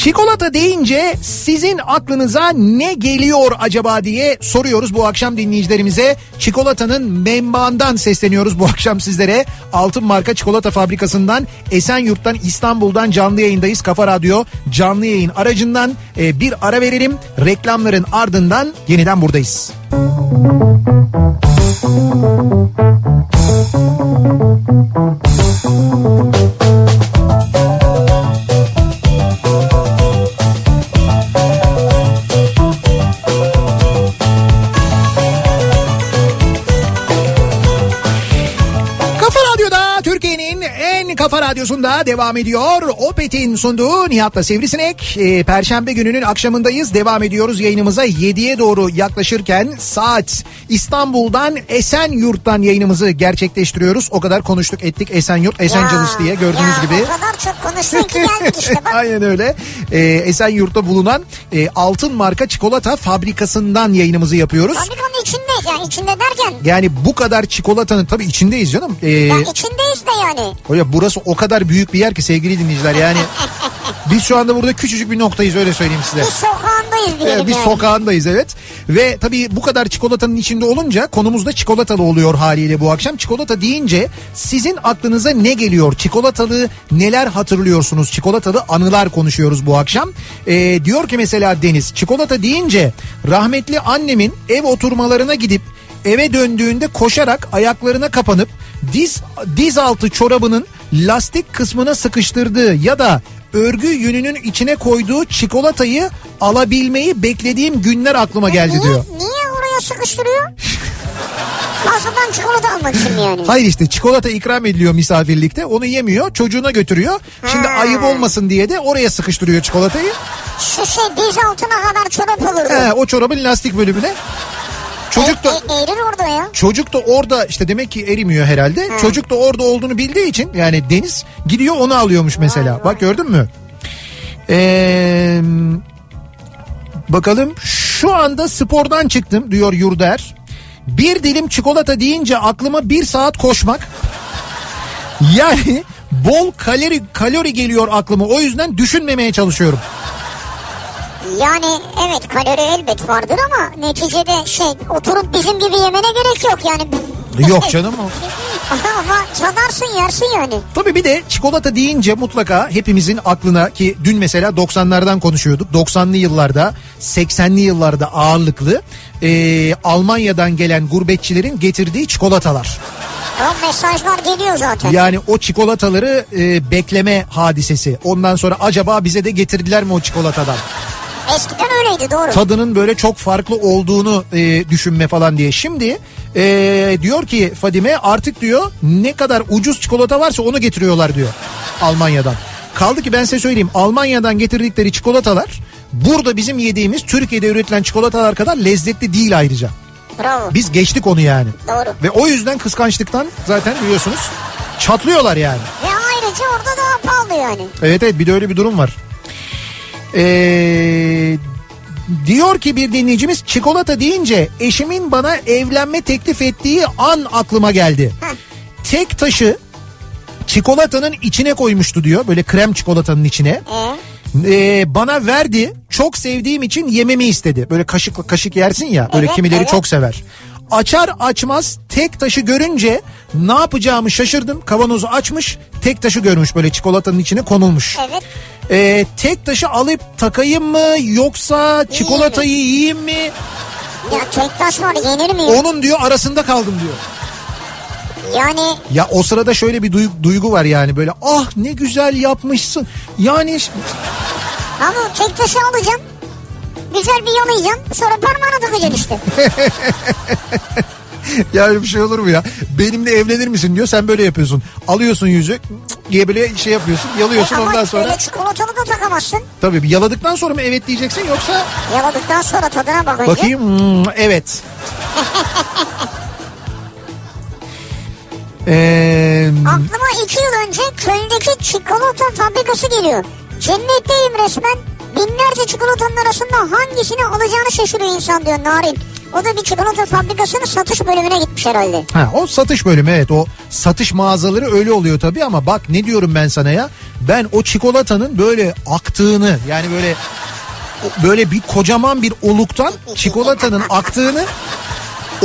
Çikolata deyince sizin aklınıza ne geliyor acaba diye soruyoruz bu akşam dinleyicilerimize. Çikolatanın menbaından sesleniyoruz bu akşam sizlere. Altın marka çikolata fabrikasından Esenyurt'tan İstanbul'dan canlı yayındayız. Kafa Radyo canlı yayın aracından e, bir ara verelim. Reklamların ardından yeniden buradayız. Kafa kafa radyosunda devam ediyor. Opet'in sunduğu Nihat'la Sivrisinek. Ee, Perşembe gününün akşamındayız. Devam ediyoruz yayınımıza 7'ye doğru yaklaşırken saat İstanbul'dan Esenyurt'tan yayınımızı gerçekleştiriyoruz. O kadar konuştuk ettik Esenyurt, Esenciles diye gördüğünüz ya, gibi. O kadar çok konuştun ki geldik işte bak. Aynen öyle. Ee, Esenyurt'ta bulunan e, altın marka çikolata fabrikasından yayınımızı yapıyoruz. Fabrikanın içindeyiz yani içinde derken. Yani bu kadar çikolatanın tabii içindeyiz canım. Ee, Ya içindeyiz de yani. Hocam burası o kadar büyük bir yer ki sevgili dinleyiciler yani biz şu anda burada küçücük bir noktayız öyle söyleyeyim size. Biz sokağındayız diyelim Biz yani. sokağındayız evet. Ve tabii bu kadar çikolatanın içinde olunca konumuz da çikolatalı oluyor haliyle bu akşam. Çikolata deyince sizin aklınıza ne geliyor? Çikolatalı neler hatırlıyorsunuz? Çikolatalı anılar konuşuyoruz bu akşam. Ee, diyor ki mesela Deniz çikolata deyince rahmetli annemin ev oturmalarına gidip eve döndüğünde koşarak ayaklarına kapanıp diz diz altı çorabının lastik kısmına sıkıştırdığı ya da örgü yününün içine koyduğu çikolatayı alabilmeyi beklediğim günler aklıma geldi niye, diyor. Niye oraya sıkıştırıyor? Fazladan çikolata almak için yani. Hayır işte çikolata ikram ediliyor misafirlikte onu yemiyor çocuğuna götürüyor. Şimdi Ha. ayıp olmasın diye de oraya sıkıştırıyor çikolatayı. Şu şey diz altına kadar çorap olurdu. He, o çorabın lastik bölümüne Çocuk da E, e, erir orada ya. çocuk da orada işte demek ki erimiyor herhalde. Çocuk da orada olduğunu bildiği için yani Deniz gidiyor onu alıyormuş mesela. Bak gördün mü? Ee, bakalım şu anda spordan çıktım diyor Yurder. Bir dilim çikolata deyince aklıma bir saat koşmak. Yani bol kalori kalori geliyor aklıma. O yüzden düşünmemeye çalışıyorum. Yani evet kalori elbet vardır ama neticede şey oturup bizim gibi yemene gerek yok yani. Yok canım o. ama tadarsın yersin yani. Tabii bir de çikolata deyince mutlaka hepimizin aklına ki dün mesela 90'lardan konuşuyorduk. 90'lı yıllarda 80'li yıllarda ağırlıklı e, Almanya'dan gelen gurbetçilerin getirdiği çikolatalar. O mesajlar geliyor zaten. Yani o çikolataları e, bekleme hadisesi. Ondan sonra acaba bize de getirdiler mi o çikolatadan? Eskiden öyleydi doğru. Tadının böyle çok farklı olduğunu e, düşünme falan diye. Şimdi e, diyor ki Fadime artık diyor ne kadar ucuz çikolata varsa onu getiriyorlar diyor Almanya'dan. Kaldı ki ben size söyleyeyim Almanya'dan getirdikleri çikolatalar burada bizim yediğimiz Türkiye'de üretilen çikolatalar kadar lezzetli değil ayrıca. Bravo. Biz geçtik onu yani. Doğru. Ve o yüzden kıskançlıktan zaten biliyorsunuz çatlıyorlar yani. Ve ayrıca orada daha pahalı yani. Evet evet bir de öyle bir durum var. Ee, diyor ki bir dinleyicimiz çikolata deyince eşimin bana evlenme teklif ettiği an aklıma geldi. Tek taşı çikolatanın içine koymuştu diyor böyle krem çikolatanın içine. E, Ee, bana verdi çok sevdiğim için yememi istedi. Böyle kaşık kaşık yersin ya böyle Evet, kimileri evet. çok sever. Açar açmaz tek taşı görünce ne yapacağımı şaşırdım. Kavanozu açmış tek taşı görmüş böyle çikolatanın içine konulmuş. evet. Ee, tek taşı alıp takayım mı yoksa çikolatayı yiyeyim mi? Ya tek taş var yenir mi? Onun diyor arasında kaldım diyor. Yani Ya o sırada şöyle bir duygu, duygu var yani böyle ah ne güzel yapmışsın. Yani ama tek taşı alacağım. Güzel bir yalayacağım. Sonra parmağına takacaksın işte. ya öyle bir şey olur mu ya? Benimle evlenir misin diyor sen böyle yapıyorsun. Alıyorsun yüzük diye böyle şey yapıyorsun yalıyorsun Ama ondan sonra. öyle çikolatalı da takamazsın. Tabii yaladıktan sonra mı evet diyeceksin yoksa Yaladıktan sonra tadına bak önce. bakayım hmm, evet. Ee, Aklıma iki yıl önce köydeki çikolata fabrikası geliyor. Cennetteyim resmen. Binlerce çikolatanın arasında hangisini alacağını şaşırıyor insan diyor Narin. O da bir çikolata fabrikasının satış bölümüne gitmiş herhalde. Ha, o satış bölümü evet o satış mağazaları öyle oluyor tabii ama bak ne diyorum ben sana ya ben o çikolatanın böyle aktığını yani böyle böyle bir kocaman bir oluktan çikolatanın aktığını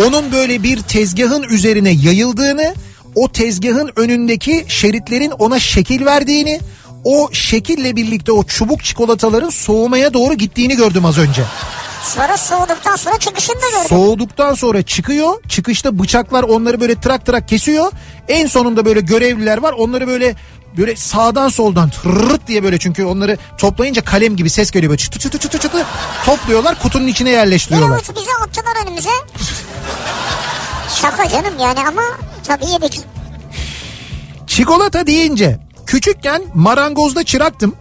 onun böyle bir tezgahın üzerine yayıldığını o tezgahın önündeki şeritlerin ona şekil verdiğini o şekille birlikte o çubuk çikolataların soğumaya doğru gittiğini gördüm az önce. Sonra soğuduktan sonra çıkışını da gördüm. Soğuduktan sonra çıkıyor. Çıkışta bıçaklar onları böyle trak trak kesiyor. En sonunda böyle görevliler var. Onları böyle böyle sağdan soldan tırırt diye böyle çünkü onları toplayınca kalem gibi ses geliyor böyle çıtı çıtı çıtı çıtı topluyorlar kutunun içine Bir yerleştiriyorlar. avuç bize attılar önümüze. Şaka canım yani ama tabii yedik. Çikolata deyince küçükken marangozda çıraktım.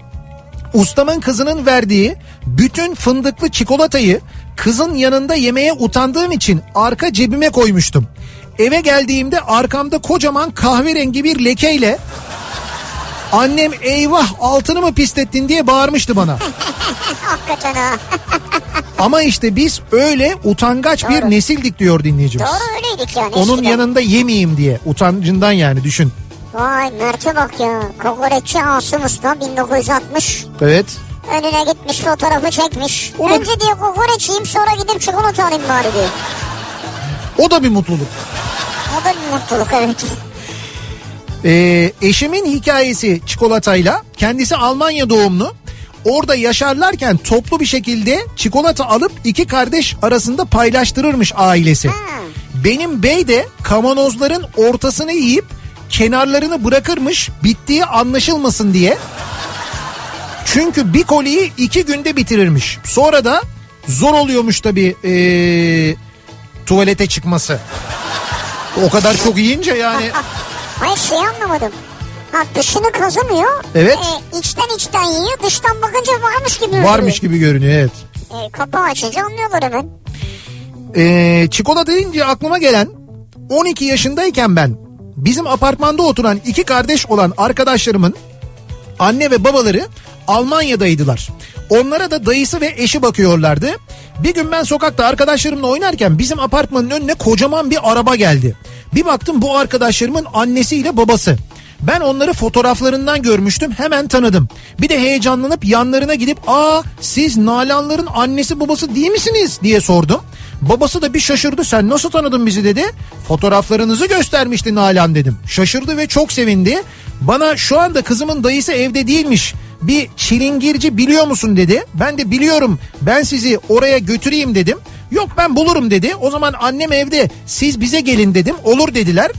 Ustamın kızının verdiği bütün fındıklı çikolatayı kızın yanında yemeye utandığım için arka cebime koymuştum. Eve geldiğimde arkamda kocaman kahverengi bir lekeyle annem eyvah altını mı pislettin diye bağırmıştı bana. Hakikaten ha. Ama işte biz öyle utangaç bir Doğru. nesildik diyor dinleyicimiz. Doğru öyleydik yani. Onun eskiden. yanında yemeyeyim diye utancından yani düşün. Vay Mert'e bak ya. Kokoreççi Asım Usta 1960. Evet. Önüne gitmiş fotoğrafı çekmiş. O da- Önce diyor kokoreç yiyeyim sonra gidip çikolata alayım bari diyor. O da bir mutluluk. O da bir mutluluk evet. Ee, eşimin hikayesi çikolatayla kendisi Almanya doğumlu. Orada yaşarlarken toplu bir şekilde çikolata alıp iki kardeş arasında paylaştırırmış ailesi. Benim bey de kavanozların ortasını yiyip kenarlarını bırakırmış bittiği anlaşılmasın diye. Çünkü bir koliyi iki günde bitirirmiş. Sonra da zor oluyormuş tabii ee, tuvalete çıkması. O kadar çok yiyince yani Hayır şey anlamadım. Ha dışını kazımıyor. Evet. E, içten içten yiyor. Dıştan bakınca varmış gibi. varmış gibi görünüyor evet. E, kapağı açınca anlıyorlar hemen. Ee, çikolata deyince aklıma gelen 12 yaşındayken ben bizim apartmanda oturan iki kardeş olan arkadaşlarımın anne ve babaları Almanya'daydılar. Onlara da dayısı ve eşi bakıyorlardı. Bir gün ben sokakta arkadaşlarımla oynarken bizim apartmanın önüne kocaman bir araba geldi. Bir baktım bu arkadaşlarımın annesiyle babası. Ben onları fotoğraflarından görmüştüm hemen tanıdım. Bir de heyecanlanıp yanlarına gidip aa siz Nalanların annesi babası değil misiniz diye sordum. Babası da bir şaşırdı sen nasıl tanıdın bizi dedi. Fotoğraflarınızı göstermişti Nalan dedim. Şaşırdı ve çok sevindi. Bana şu anda kızımın dayısı evde değilmiş. Bir çilingirci biliyor musun dedi. Ben de biliyorum ben sizi oraya götüreyim dedim. Yok ben bulurum dedi. O zaman annem evde siz bize gelin dedim. Olur dediler.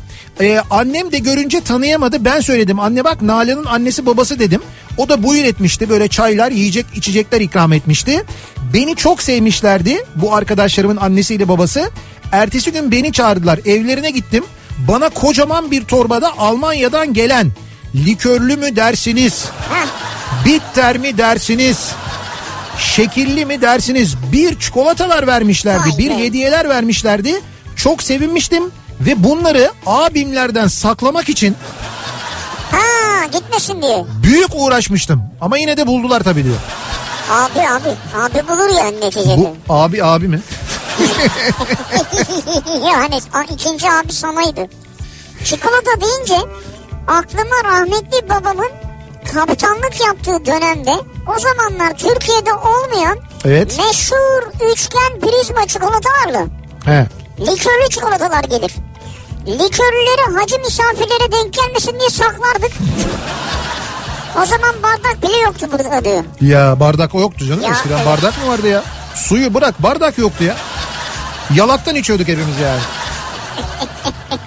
Ee, annem de görünce tanıyamadı. Ben söyledim anne bak Nalan'ın annesi babası dedim. O da buyur etmişti böyle çaylar yiyecek içecekler ikram etmişti. Beni çok sevmişlerdi bu arkadaşlarımın annesiyle babası. Ertesi gün beni çağırdılar evlerine gittim. Bana kocaman bir torbada Almanya'dan gelen likörlü mü dersiniz? Bitter mi dersiniz? Şekilli mi dersiniz? Bir çikolatalar vermişlerdi. Bir hediyeler vermişlerdi. Çok sevinmiştim ve bunları abimlerden saklamak için Ha gitmesin diye. büyük uğraşmıştım. Ama yine de buldular tabii diyor. Abi abi. Abi bulur yani neticede. Bu abi abi mi? yani ikinci abi sanaydı. Çikolata deyince aklıma rahmetli babamın kaptanlık yaptığı dönemde o zamanlar Türkiye'de olmayan Evet. meşhur üçgen prizma çikolatalarla He. Likörlü çikolatalar gelir. Likörlüleri hacı misafirlere denk gelmesin diye saklardık. O zaman bardak bile yoktu burada diyor. Ya bardak o yoktu canım Ya, eskiden evet. bardak mı vardı ya? Suyu bırak bardak yoktu ya. Yalaktan içiyorduk hepimiz yani.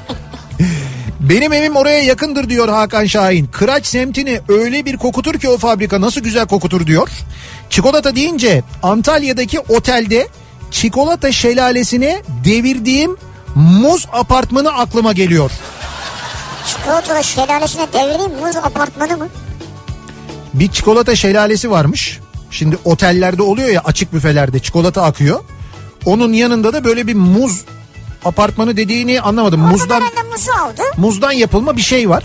Benim evim oraya yakındır diyor Hakan Şahin. Kıraç semtini öyle bir kokutur ki o fabrika nasıl güzel kokutur diyor. Çikolata deyince Antalya'daki otelde çikolata şelalesine devirdiğim muz apartmanı aklıma geliyor. Çikolatalı şelalesine devireyim muz apartmanı mı? bir çikolata şelalesi varmış. Şimdi otellerde oluyor ya açık büfelerde çikolata akıyor. Onun yanında da böyle bir muz apartmanı dediğini anlamadım. Muzdan... Muzu aldı. muzdan yapılma bir şey var.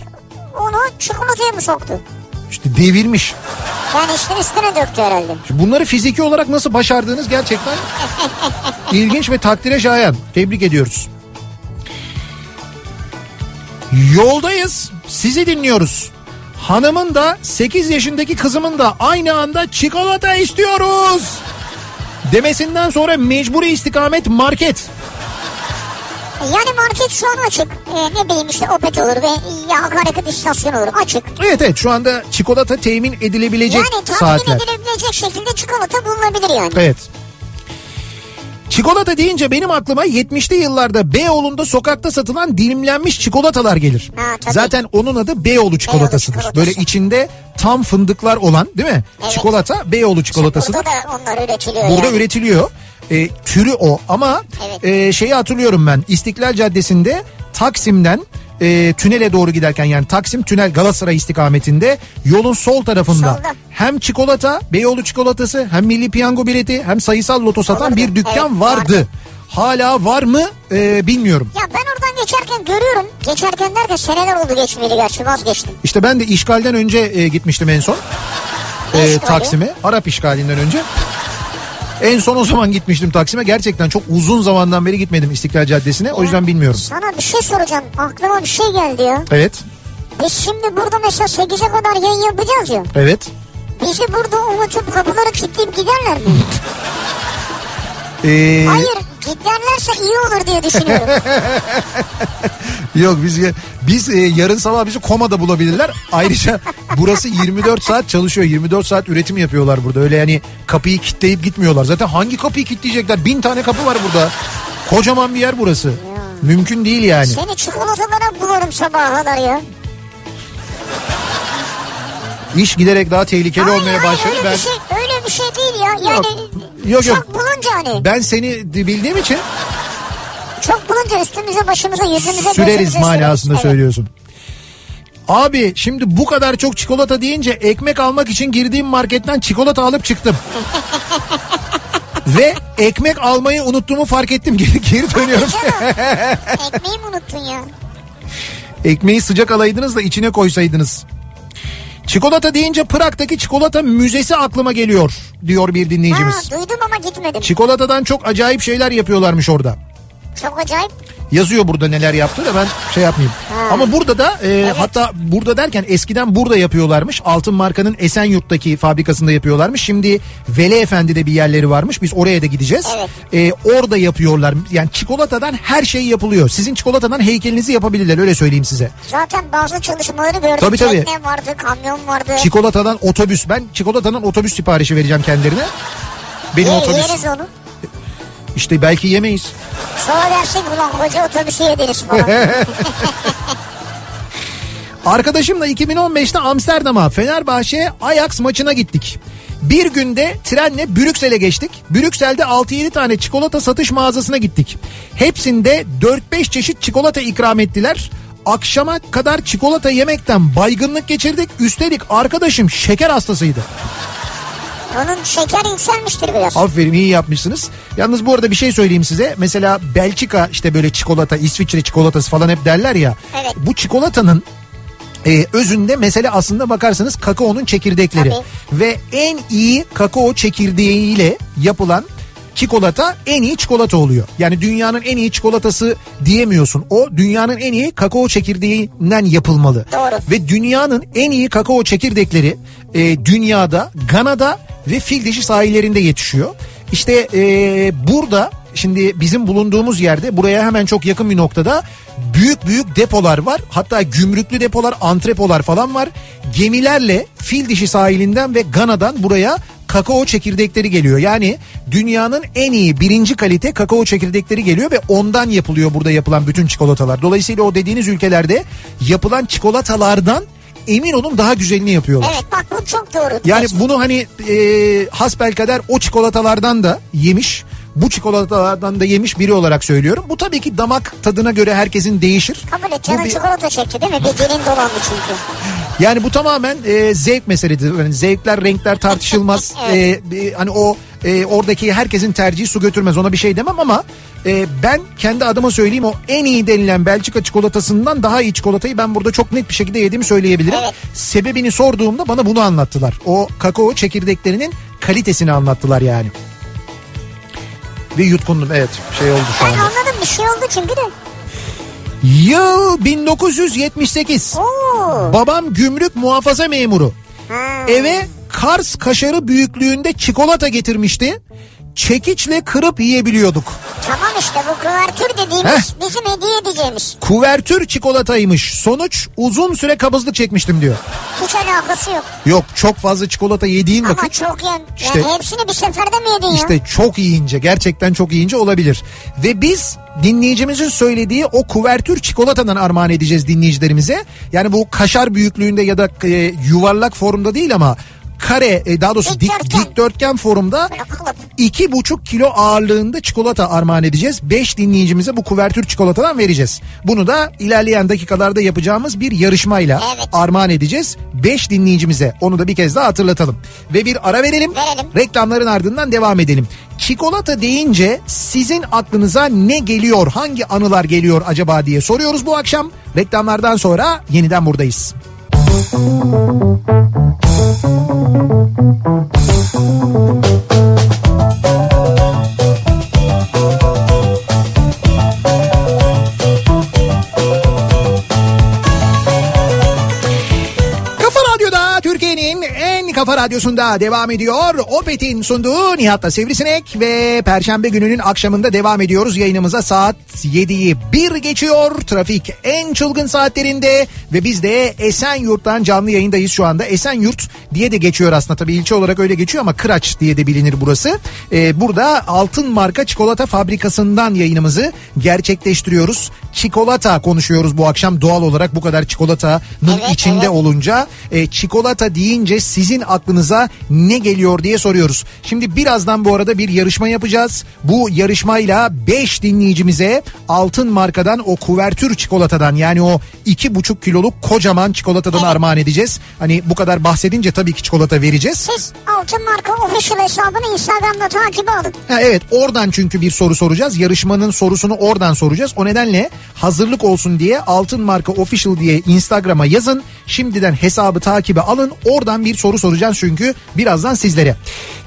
Onu çikolataya mı soktu? İşte devirmiş. Yani işte üstüne döktü herhalde. Şimdi Bunları fiziki olarak nasıl başardığınız gerçekten ilginç ve takdire şayan. Tebrik ediyoruz. Yoldayız. Sizi dinliyoruz. Hanımın da 8 yaşındaki kızımın da aynı anda çikolata istiyoruz. Demesinden sonra mecburi istikamet market. Yani market şu an açık. Ee, ne bileyim işte Opet olur ve ya akaryakıt istasyonu olur açık. Evet evet şu anda çikolata temin edilebilecek Yani saatler. edilebilecek şekilde çikolata bulunabilir yani. Evet. Çikolata deyince benim aklıma 70'li yıllarda Beyoğlu'nda sokakta satılan dilimlenmiş çikolatalar gelir. Ha, tabii. Zaten onun adı Beyoğlu çikolatasıdır. çikolatası. Böyle içinde tam fındıklar olan değil mi? Evet. Çikolata Beyoğlu çikolatasıdır. Burada da onlar üretiliyor Burada yani. üretiliyor. E, türü o ama Evet. e, şeyi hatırlıyorum ben İstiklal Caddesi'nde Taksim'den e, tünele doğru giderken yani Taksim tünel Galatasaray istikametinde yolun sol tarafında Solda. hem çikolata Beyoğlu çikolatası hem milli piyango bileti hem sayısal loto satan Olurdu. bir dükkan Evet, vardı. vardı. Hala var mı e, bilmiyorum. Ya ben oradan geçerken görüyorum. Geçerken derken seneler oldu geçmeyeli gerçi vazgeçtim. İşte ben de işgalden önce e, gitmiştim en son. E? Taksim'e. Arap işgalinden önce. En son o zaman gitmiştim Taksim'e. Gerçekten çok uzun zamandan beri gitmedim İstiklal Caddesi'ne. O yüzden bilmiyorum. Sana bir şey soracağım. Aklıma bir şey geldi ya. Evet. Biz şimdi burada mesela 8'e kadar yayın yapacağız ya. Evet. Bizi burada unutup kapıları kilitleyip giderler mi? Ee, Hayır giderlerse iyi olur diye düşünüyorum. Yok biz biz e, yarın sabah bizi komada bulabilirler. Ayrıca burası 24 saat çalışıyor. 24 saat üretim yapıyorlar burada. Öyle yani kapıyı kilitleyip gitmiyorlar. Zaten hangi kapıyı kilitleyecekler? Bin tane kapı var burada. Kocaman bir yer burası. Mümkün değil yani. Seni çikolatalara bularım sabaha kadar ya. İş giderek daha tehlikeli Hayır, olmaya hayır, başladı. öyle Ben bir şey öyle bir şey değil ya. Yani Yok, yok. çok bulunca hani. ben seni bildiğim için Çok bulunca üstümüze başımıza yüzümüze süreriz manasında. Evet. söylüyorsun. Abi şimdi bu kadar çok çikolata deyince ekmek almak için girdiğim marketten çikolata alıp çıktım. Ve ekmek almayı unuttuğumu fark ettim. Geri, geri dönüyorum. Ekmeği mi unuttun ya? Ekmeği sıcak alaydınız da içine koysaydınız. Çikolata deyince Prag'daki çikolata müzesi aklıma geliyor diyor bir Ha, dinleyicimiz. duydum ama gitmedim. Çikolatadan çok acayip şeyler yapıyorlarmış orada. Çok acayip. Yazıyor burada neler yaptı da ben şey yapmayayım. Ha. Ama burada da e, hatta burada derken eskiden burada yapıyorlarmış. Altın markanın Esenyurt'taki fabrikasında yapıyorlarmış. Şimdi Veli Efendi'de bir yerleri varmış. Biz oraya da gideceğiz. Evet. E, orada yapıyorlar. Yani çikolatadan her şey yapılıyor. Sizin çikolatadan heykelinizi yapabilirler öyle söyleyeyim size. Zaten bazı çalışmaları gördüm. Tabii, tabii. Tekne vardı, kamyon vardı. Çikolatadan otobüs. Ben çikolatadan otobüs siparişi vereceğim kendilerine. Benim Ye- otobüs. Yeriz onu. İşte belki yemeyiz. Sonra dersin ulan koca otobüsü yediniz falan. Arkadaşımla 2015'te Amsterdam'a Fenerbahçe Ajax maçına gittik. Bir günde trenle Brüksel'e geçtik. Brüksel'de 6-7 tane çikolata satış mağazasına gittik. Hepsinde 4-5 çeşit çikolata ikram ettiler. Akşama kadar çikolata yemekten baygınlık geçirdik. Üstelik arkadaşım şeker hastasıydı. Onun şeker yükselmiştir biraz. Aferin iyi yapmışsınız. Yalnız bu arada bir şey söyleyeyim size. Mesela Belçika işte böyle çikolata, İsviçre çikolatası falan hep derler ya. Evet. Bu çikolatanın e, özünde mesele aslında bakarsanız kakaonun çekirdekleri. Tabii. Ve en iyi kakao çekirdeğiyle yapılan çikolata en iyi çikolata oluyor. Yani dünyanın en iyi çikolatası diyemiyorsun. O dünyanın en iyi kakao çekirdeğinden yapılmalı. Doğru. Ve dünyanın en iyi kakao çekirdekleri e, dünyada, Gana'da ve fil dişi sahillerinde yetişiyor. İşte e, burada şimdi bizim bulunduğumuz yerde buraya hemen çok yakın bir noktada büyük büyük depolar var. Hatta gümrüklü depolar, antrepolar falan var. Gemilerle fil dişi sahilinden ve Gana'dan buraya kakao çekirdekleri geliyor. Yani dünyanın en iyi birinci kalite kakao çekirdekleri geliyor ve ondan yapılıyor burada yapılan bütün çikolatalar. Dolayısıyla o dediğiniz ülkelerde yapılan çikolatalardan emin olun daha güzelini yapıyorlar. Evet bak bu çok doğru. Yani bunu hani e, hasbelkader o çikolatalardan da yemiş. Bu çikolatalardan da yemiş biri olarak söylüyorum. Bu tabii ki damak tadına göre herkesin değişir. Kabul et canın bir- çikolata çekti değil mi? Bir dilin dolandı çünkü. Yani bu tamamen e, zevk meselesidir. Yani zevkler, renkler tartışılmaz. Evet. E, e, hani o e, oradaki herkesin tercihi su götürmez. Ona bir şey demem ama e, ben kendi adıma söyleyeyim o en iyi denilen Belçika çikolatasından daha iyi çikolatayı ben burada çok net bir şekilde yediğimi söyleyebilirim. Evet. Sebebini sorduğumda bana bunu anlattılar. O kakao çekirdeklerinin kalitesini anlattılar yani. Ve yutkundum evet şey oldu şu Ben anda. anladım bir şey oldu çünkü de. Yıl 1978. Oo. Babam gümrük muhafaza memuru. Ha. Eve Kars kaşarı büyüklüğünde çikolata getirmişti. Çekiçle kırıp yiyebiliyorduk. Tamam işte bu kıvertür dediğimiz bizim hediye edeceğimiz. Kuvertür çikolataymış. Sonuç uzun süre kabızlık çekmiştim diyor. Hiç alakası yok. Yok çok fazla çikolata yediğin Ama vakit çok yem. İşte- yani hepsini bir seferde mi yedin ya? işte çok yiyince gerçekten çok yiyince olabilir. Ve biz dinleyicimizin söylediği o kuvertür çikolatadan armağan edeceğiz dinleyicilerimize. Yani bu kaşar büyüklüğünde ya da e, yuvarlak formda değil ama kare e, daha doğrusu dik, Dikdörtgen. dikdörtgen formda Böyle kalıp. iki buçuk kilo ağırlığında çikolata armağan edeceğiz. Beş dinleyicimize bu kuvertür çikolatadan vereceğiz. Bunu da ilerleyen dakikalarda yapacağımız bir yarışmayla Evet. armağan edeceğiz. Beş dinleyicimize onu da bir kez daha hatırlatalım. Ve bir ara verelim. Verelim. Reklamların ardından devam edelim. Çikolata deyince sizin aklınıza ne geliyor? Hangi anılar geliyor acaba diye soruyoruz bu akşam. Reklamlardan sonra yeniden buradayız. Thank you. Kafa radyosunda devam ediyor. Opet'in sunduğu Nihat'la Sivrisinek ve Perşembe gününün akşamında devam ediyoruz. Yayınımıza saat 7'yi 1 geçiyor. Trafik en çılgın saatlerinde ve biz de Esenyurt'tan canlı yayındayız şu anda. Esenyurt diye de geçiyor aslında tabii ilçe olarak öyle geçiyor ama Kıraç diye de bilinir burası. Ee, burada Altın Marka Çikolata Fabrikası'ndan yayınımızı gerçekleştiriyoruz. Çikolata konuşuyoruz bu akşam doğal olarak bu kadar çikolatanın Evet, içinde evet. olunca e, çikolata deyince sizin aklınıza ne geliyor diye soruyoruz. Şimdi birazdan bu arada bir yarışma yapacağız. Bu yarışmayla 5 dinleyicimize altın markadan o kuvertür çikolatadan yani o 2,5 kiloluk kocaman çikolatadan Evet. armağan edeceğiz. Hani bu kadar bahsedince tabii ki çikolata vereceğiz. Siz Altın Marka official hesabını Instagram'da takip alın. Ha, evet oradan çünkü bir soru soracağız. Yarışmanın sorusunu oradan soracağız. O nedenle hazırlık olsun diye Altın Marka Official diye Instagram'a yazın. Şimdiden hesabı takibe alın. Oradan bir soru soracağız çünkü birazdan sizlere.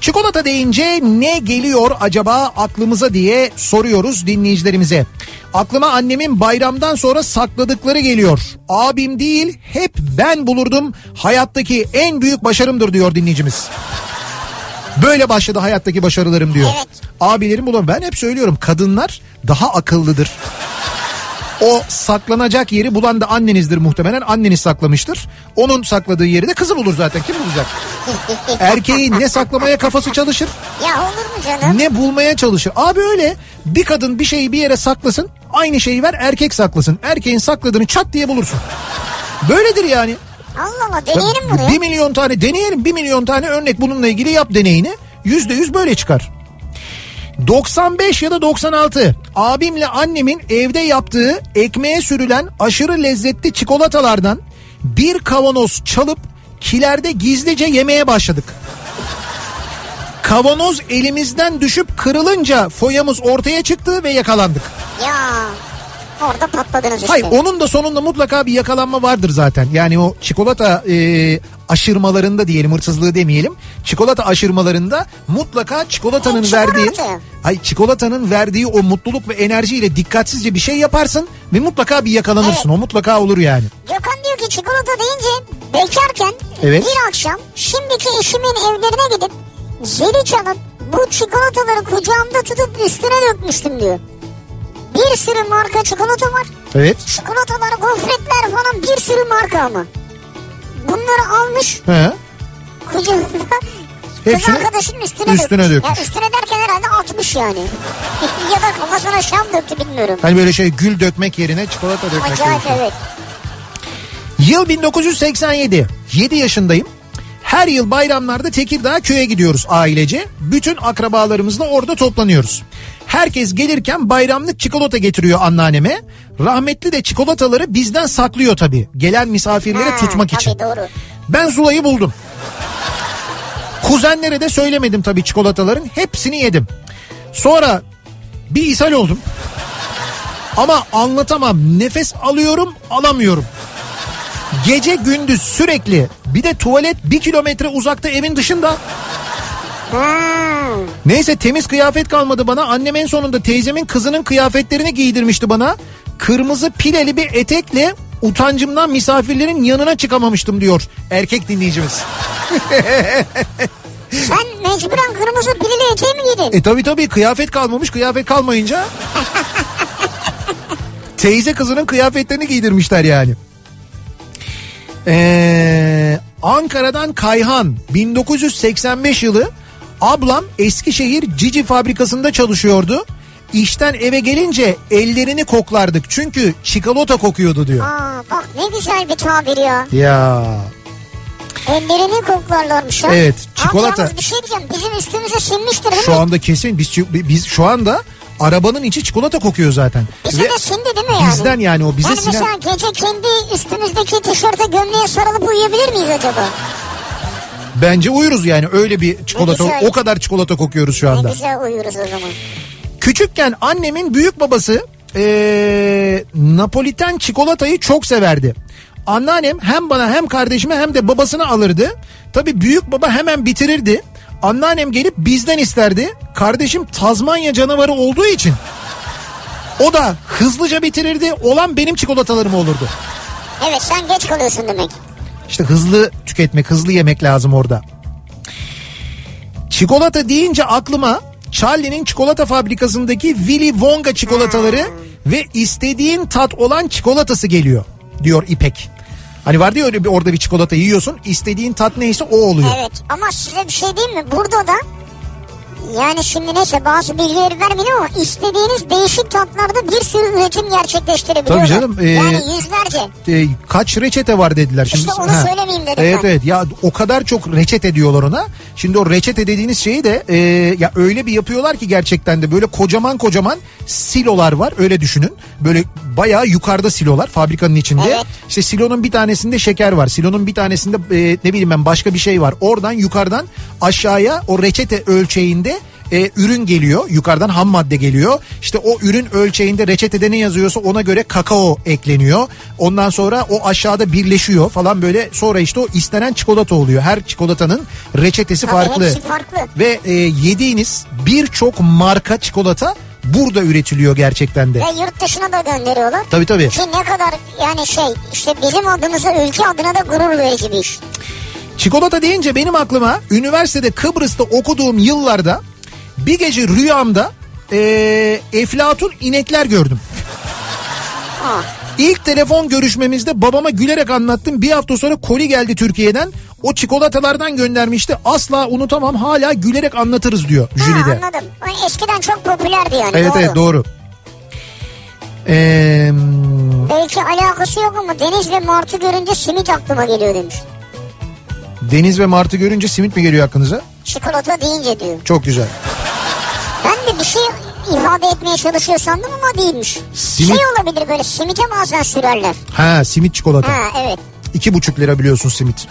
Çikolata deyince ne geliyor acaba aklımıza diye soruyoruz dinleyicilerimize. Aklıma annemin bayramdan sonra sakladıkları geliyor. Abim değil hep ben bulurdum. Hayattaki en büyük başarımdır diyor dinleyicimiz. Böyle başladı hayattaki başarılarım diyor. Evet. Abilerim bulan ben hep söylüyorum kadınlar daha akıllıdır. O saklanacak yeri bulan da annenizdir muhtemelen. Anneniz saklamıştır. Onun sakladığı yeri de kızı bulur zaten. Kim bulacak? Erkeğin ne saklamaya kafası çalışır Ya olur mu canım? ne bulmaya çalışır. Abi öyle bir kadın bir şeyi bir yere saklasın aynı şeyi ver erkek saklasın. Erkeğin sakladığını çat diye bulursun. Böyledir yani. Allah Allah deneyelim bunu. Bir milyon tane deneyelim bir milyon tane örnek bununla ilgili yap deneyini. Yüzde yüz böyle çıkar. 95 ya da 96 abimle annemin evde yaptığı ekmeğe sürülen aşırı lezzetli çikolatalardan bir kavanoz çalıp kilerde gizlice yemeye başladık. Kavanoz elimizden düşüp kırılınca foyamız ortaya çıktı ve yakalandık. Ya orada patladınız işte. Hayır onun da sonunda mutlaka bir yakalanma vardır zaten. Yani o çikolata e, aşırmalarında diyelim hırsızlığı demeyelim. Çikolata aşırmalarında mutlaka çikolatanın E, verdiği ay çikolatanın verdiği o mutluluk ve enerjiyle dikkatsizce bir şey yaparsın ve mutlaka bir yakalanırsın. Evet. O mutlaka olur yani. Gökhan diyor ki çikolata deyince bekarken Evet. bir akşam şimdiki eşimin evlerine gidip zili çalıp bu çikolataları kucağımda tutup üstüne dökmüştüm diyor. Bir sürü marka çikolata var. Evet. Çikolatalar, gofretler falan bir sürü marka ama. Bunları almış He. kucağında Hepsini kız arkadaşının üstüne, üstüne dökmüş. dökmüş. Ya üstüne derken herhalde atmış yani. ya da kafasına şam döktü bilmiyorum. Hani böyle şey gül dökmek yerine çikolata dökmek. Acayip gerekiyor. evet. Yıl 1987. 7 yaşındayım. Her yıl bayramlarda Tekirdağ köye gidiyoruz ailece. Bütün akrabalarımızla orada toplanıyoruz. Herkes gelirken bayramlık çikolata getiriyor anneanneme. Rahmetli de çikolataları bizden saklıyor tabii. Gelen misafirlere Ha, tutmak tabii için. doğru. Ben Zula'yı buldum. Kuzenlere de söylemedim tabii çikolataların. Hepsini yedim. Sonra bir ishal oldum. Ama anlatamam. Nefes alıyorum alamıyorum. Gece gündüz sürekli bir de tuvalet bir kilometre uzakta evin dışında. Hmm. Neyse temiz kıyafet kalmadı bana. Annem en sonunda teyzemin kızının kıyafetlerini giydirmişti bana. Kırmızı pileli bir etekle utancımdan misafirlerin yanına çıkamamıştım diyor erkek dinleyicimiz. Sen mecburen kırmızı pilili eteği mi giydin? E tabi tabi kıyafet kalmamış kıyafet kalmayınca teyze kızının kıyafetlerini giydirmişler yani. Ee, Ankara'dan Kayhan 1985 yılı ablam Eskişehir Cici fabrikasında çalışıyordu. İşten eve gelince ellerini koklardık çünkü çikolata kokuyordu diyor. Aa bak ne güzel bir tabir ya. Ya Ellerini koklarlarmış ha. Evet, Abi çikolata- yalnız bir şey diyeceğim. Bizim üstümüze sinmiştir değil şu mi? anda kesin biz biz şu anda arabanın içi çikolata kokuyor zaten. Bize Ve de sindi değil mi yani? bizden yani o bize yani sinen mesela gece kendi üstümüzdeki tişörte gömleğe sarılıp uyuyabilir miyiz acaba? Bence uyuruz yani öyle bir çikolata güzel. o kadar çikolata kokuyoruz şu Ne anda. güzel uyuruz o zaman. Küçükken annemin büyük babası ee, Napoliten çikolatayı çok severdi. Anneannem hem bana hem kardeşime hem de babasına alırdı. Tabi büyük baba hemen bitirirdi. Anneannem gelip bizden isterdi. Kardeşim Tazmanya canavarı olduğu için o da hızlıca bitirirdi. Olan benim çikolatalarım olurdu. Evet sen geç kalıyorsun demek. İşte hızlı tüketmek, hızlı yemek lazım orada. Çikolata deyince aklıma Charlie'nin çikolata fabrikasındaki Willy Wonka çikolataları ve istediğin tat olan çikolatası geliyor diyor İpek. Hani var diyor öyle bir orada bir çikolata yiyorsun istediğin tat neyse o oluyor. Evet ama size bir şey diyeyim mi? Burada da Yani şimdi neyse bazı bilgileri vermeyeyim ama istediğiniz değişik tatlarda bir sürü üretim gerçekleştirebiliyorlar. Tabii canım, ee, yani yüzlerce. E, kaç reçete var dediler. Şimdi, İşte onu söylemeyeyim dedim Evet ben. evet ya o kadar çok reçete diyorlar ona. Şimdi o reçete dediğiniz şeyi de e, ya öyle bir yapıyorlar ki gerçekten de böyle kocaman kocaman silolar var öyle düşünün. Böyle bayağı yukarıda silolar fabrikanın içinde. Evet. İşte silonun bir tanesinde şeker var. Silonun bir tanesinde e, ne bileyim ben başka bir şey var. Oradan yukarıdan aşağıya o reçete ölçeğinde e, ürün geliyor. Yukarıdan ham madde geliyor. İşte o ürün ölçeğinde reçetede ne yazıyorsa ona göre kakao ekleniyor. Ondan sonra o aşağıda birleşiyor falan böyle. Sonra işte o istenen çikolata oluyor. Her çikolatanın reçetesi Tabii farklı. farklı. Ve e, yediğiniz birçok marka çikolata burada üretiliyor gerçekten de. Ve yurt dışına da gönderiyorlar. Tabii tabii. Ki ne kadar yani şey işte bizim adımıza ülke adına da gurur verici bir iş. Çikolata deyince benim aklıma üniversitede Kıbrıs'ta okuduğum yıllarda bir gece rüyamda eee eflatun inekler gördüm. Ha. İlk telefon görüşmemizde babama gülerek anlattım. Bir hafta sonra koli geldi Türkiye'den. O çikolatalardan göndermişti. Asla unutamam hala gülerek anlatırız diyor Ha, Jüli'de. anladım. O Eskiden çok popülerdi yani. Evet doğru. evet doğru. Eee, Belki alakası yok ama deniz ve martı görünce simit aklıma geliyor demiş. deniz ve martı görünce simit mi geliyor aklınıza? Çikolata deyince diyor. Çok güzel. Ben de bir şey ifade etmeye çalışıyor sandım ama değilmiş. Simit- Şey olabilir böyle simite bazen sürerler. Ha simit çikolata. Ha evet. İki buçuk lira biliyorsun simit.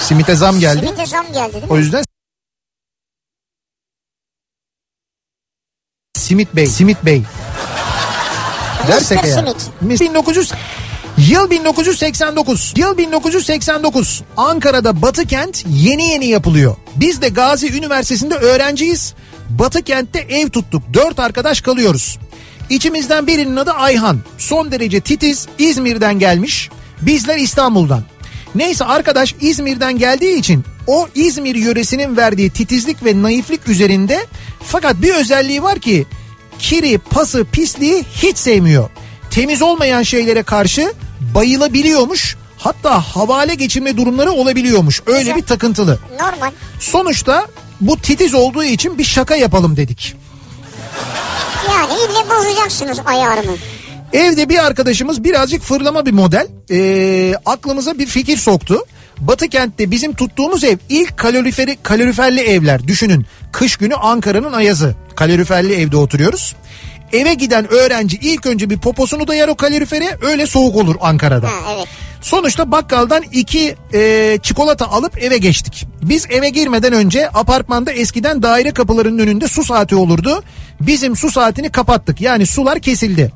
Simite zam geldi. Simite zam geldi değil mi? O yüzden Simit Bey, Simit Bey. Dersek eğer. Simit. 1900 Yıl 1989. Yıl 1989. Ankara'da Batı Kent yeni yeni yapılıyor. Biz de Gazi Üniversitesi'nde öğrenciyiz. Batı Kent'te ev tuttuk. Dört arkadaş kalıyoruz. İçimizden birinin adı Ayhan. Son derece titiz İzmir'den gelmiş. Bizler İstanbul'dan. Neyse arkadaş İzmir'den geldiği için o İzmir yöresinin verdiği titizlik ve naiflik üzerinde fakat bir özelliği var ki kiri, pası, pisliği hiç sevmiyor. Temiz olmayan şeylere karşı bayılabiliyormuş. Hatta havale geçirme durumları olabiliyormuş. Öyle Güzel. bir takıntılı. Normal. Sonuçta bu titiz olduğu için bir şaka yapalım dedik. Yani ille bozacaksınız ayarını. Evde bir arkadaşımız birazcık fırlama bir model. Ee, aklımıza bir fikir soktu. Batı kentte bizim tuttuğumuz ev ilk kaloriferi kaloriferli evler. Düşünün kış günü Ankara'nın ayazı. Kaloriferli evde oturuyoruz. Eve giden öğrenci ilk önce bir poposunu dayar o kalorifere öyle soğuk olur Ankara'da. Ha evet. Sonuçta bakkaldan iki e, çikolata alıp eve geçtik. Biz eve girmeden önce apartmanda eskiden daire kapılarının önünde su saati olurdu. Bizim su saatini kapattık yani sular kesildi.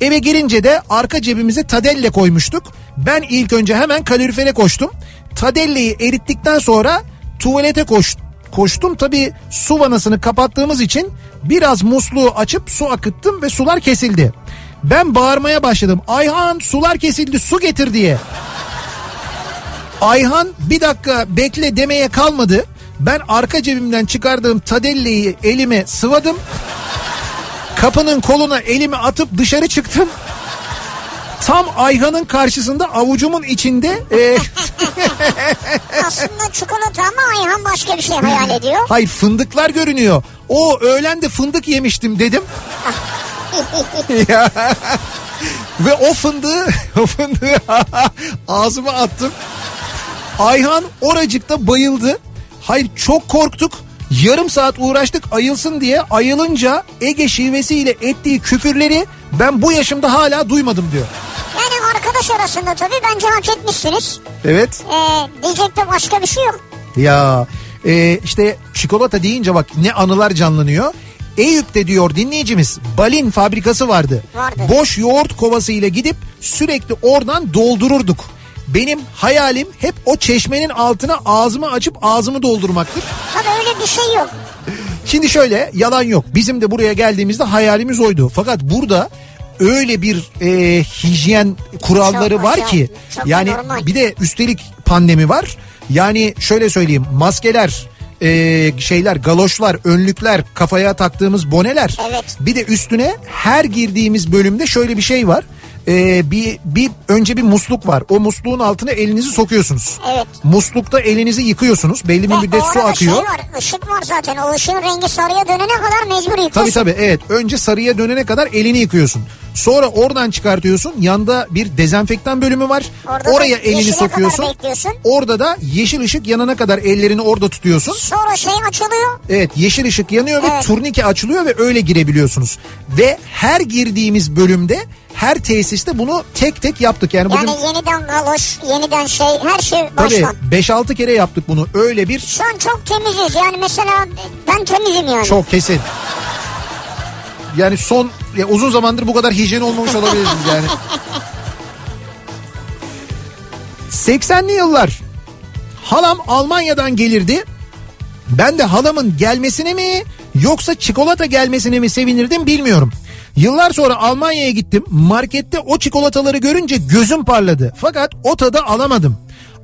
Eve girince de arka cebimize tadelle koymuştuk. Ben ilk önce hemen kalorifere koştum. Tadelleyi erittikten sonra tuvalete koş, koştum. Tabii su vanasını kapattığımız için biraz musluğu açıp su akıttım ve sular kesildi. Ben bağırmaya başladım. Ayhan sular kesildi su getir diye. Ayhan bir dakika bekle demeye kalmadı. Ben arka cebimden çıkardığım tadelleyi elime sıvadım. Kapının koluna elimi atıp dışarı çıktım. Tam Ayhan'ın karşısında avucumun içinde e, Aslında çikolata ama Ayhan başka bir şey hayal ediyor. hay fındıklar görünüyor. O öğlen de fındık yemiştim dedim. Ya. Ve o fındığı, o fındığı ağzıma attım. Ayhan oracıkta bayıldı. Hayır çok korktuk. Yarım saat uğraştık ayılsın diye. Ayılınca Ege şivesiyle ettiği küfürleri ben bu yaşımda hala duymadım diyor. Yani arkadaş arasında tabii bence hak etmişsiniz. Evet. Ee, diyecek de başka bir şey yok. Ya e, işte çikolata deyince bak ne anılar canlanıyor. Eyüp'te diyor dinleyicimiz balin fabrikası vardı. Vardı. Boş yoğurt kovasıyla gidip sürekli oradan doldururduk. Benim hayalim hep o çeşmenin altına ağzımı açıp ağzımı doldurmaktır. Tabii öyle bir şey yok. Şimdi şöyle yalan yok. Bizim de buraya geldiğimizde hayalimiz oydu. Fakat burada öyle bir e, hijyen kuralları Çok var acayip, ki çok yani normal. bir de üstelik pandemi var. Yani şöyle söyleyeyim maskeler e, şeyler galoşlar önlükler kafaya taktığımız boneler Evet. bir de üstüne her girdiğimiz bölümde şöyle bir şey var. E, bir bir önce bir musluk var. O musluğun altına elinizi sokuyorsunuz. Evet. Muslukta elinizi yıkıyorsunuz. Belli bir Ve müddet su arada akıyor. Şey var, ışık var zaten. O ışığın rengi sarıya dönene kadar mecbur yıkıyorsun. Tabii tabii evet. Önce sarıya dönene kadar elini yıkıyorsun. Sonra oradan çıkartıyorsun. Yanda bir dezenfektan bölümü var. Orada da Oraya elini sokuyorsun. Orada da yeşil ışık yanana kadar ellerini orada tutuyorsun. Sonra şey açılıyor. Evet yeşil ışık yanıyor ve Evet. turnike açılıyor ve öyle girebiliyorsunuz. Ve her girdiğimiz bölümde her tesiste bunu tek tek yaptık. Yani bugün Yani yeniden galoş, yeniden şey her şey tabii baştan. 5-6 kere yaptık bunu. Öyle bir Şu an çok temiziz. Yani mesela ben temizim yani. çok kesin. Yani son ya uzun zamandır bu kadar hijyen olmamış olabiliriz yani. 80'li yıllar halam Almanya'dan gelirdi. Ben de halamın gelmesine mi yoksa çikolata gelmesine mi sevinirdim bilmiyorum. Yıllar sonra Almanya'ya gittim. Markette o çikolataları görünce gözüm parladı. Fakat o tadı alamadım.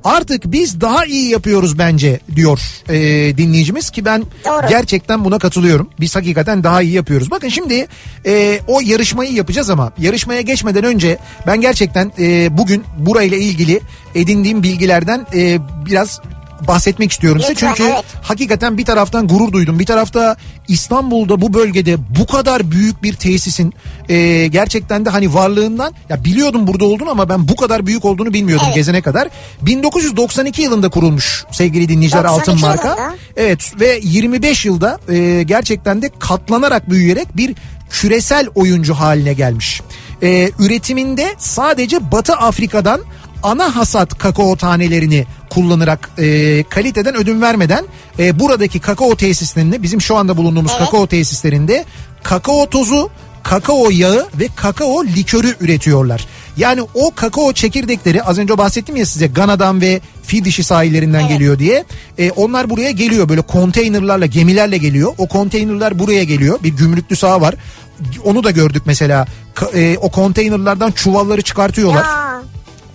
Artık biz daha iyi yapıyoruz bence diyor e, dinleyicimiz ki ben Doğru. gerçekten buna katılıyorum. Biz hakikaten daha iyi yapıyoruz. Bakın şimdi e, o yarışmayı yapacağız ama yarışmaya geçmeden önce ben gerçekten e, bugün burayla ilgili edindiğim bilgilerden e, biraz bahsetmek istiyorum size. Lütfen, Çünkü evet. hakikaten bir taraftan gurur duydum. Bir tarafta İstanbul'da bu bölgede bu kadar büyük bir tesisin e, gerçekten de hani varlığından ya biliyordum burada olduğunu ama ben bu kadar büyük olduğunu bilmiyordum Evet. gezene kadar. 1992 yılında kurulmuş sevgili dinleyiciler 92 Altın Marka. yılında. Evet ve 25 yılda e, gerçekten de katlanarak büyüyerek bir küresel oyuncu haline gelmiş. E, üretiminde sadece Batı Afrika'dan ana hasat kakao tanelerini kullanarak e, kaliteden ödün vermeden e, buradaki kakao tesislerinde bizim şu anda bulunduğumuz Evet. kakao tesislerinde kakao tozu, kakao yağı ve kakao likörü üretiyorlar. Yani o kakao çekirdekleri az önce bahsettim ya size Gana'dan ve Fil dişi sahillerinden Evet. geliyor diye. E, onlar buraya geliyor böyle konteynerlarla gemilerle geliyor. O konteynerlar buraya geliyor. Bir gümrüklü saha var. Onu da gördük mesela. E, o konteynerlardan çuvalları çıkartıyorlar. Ya,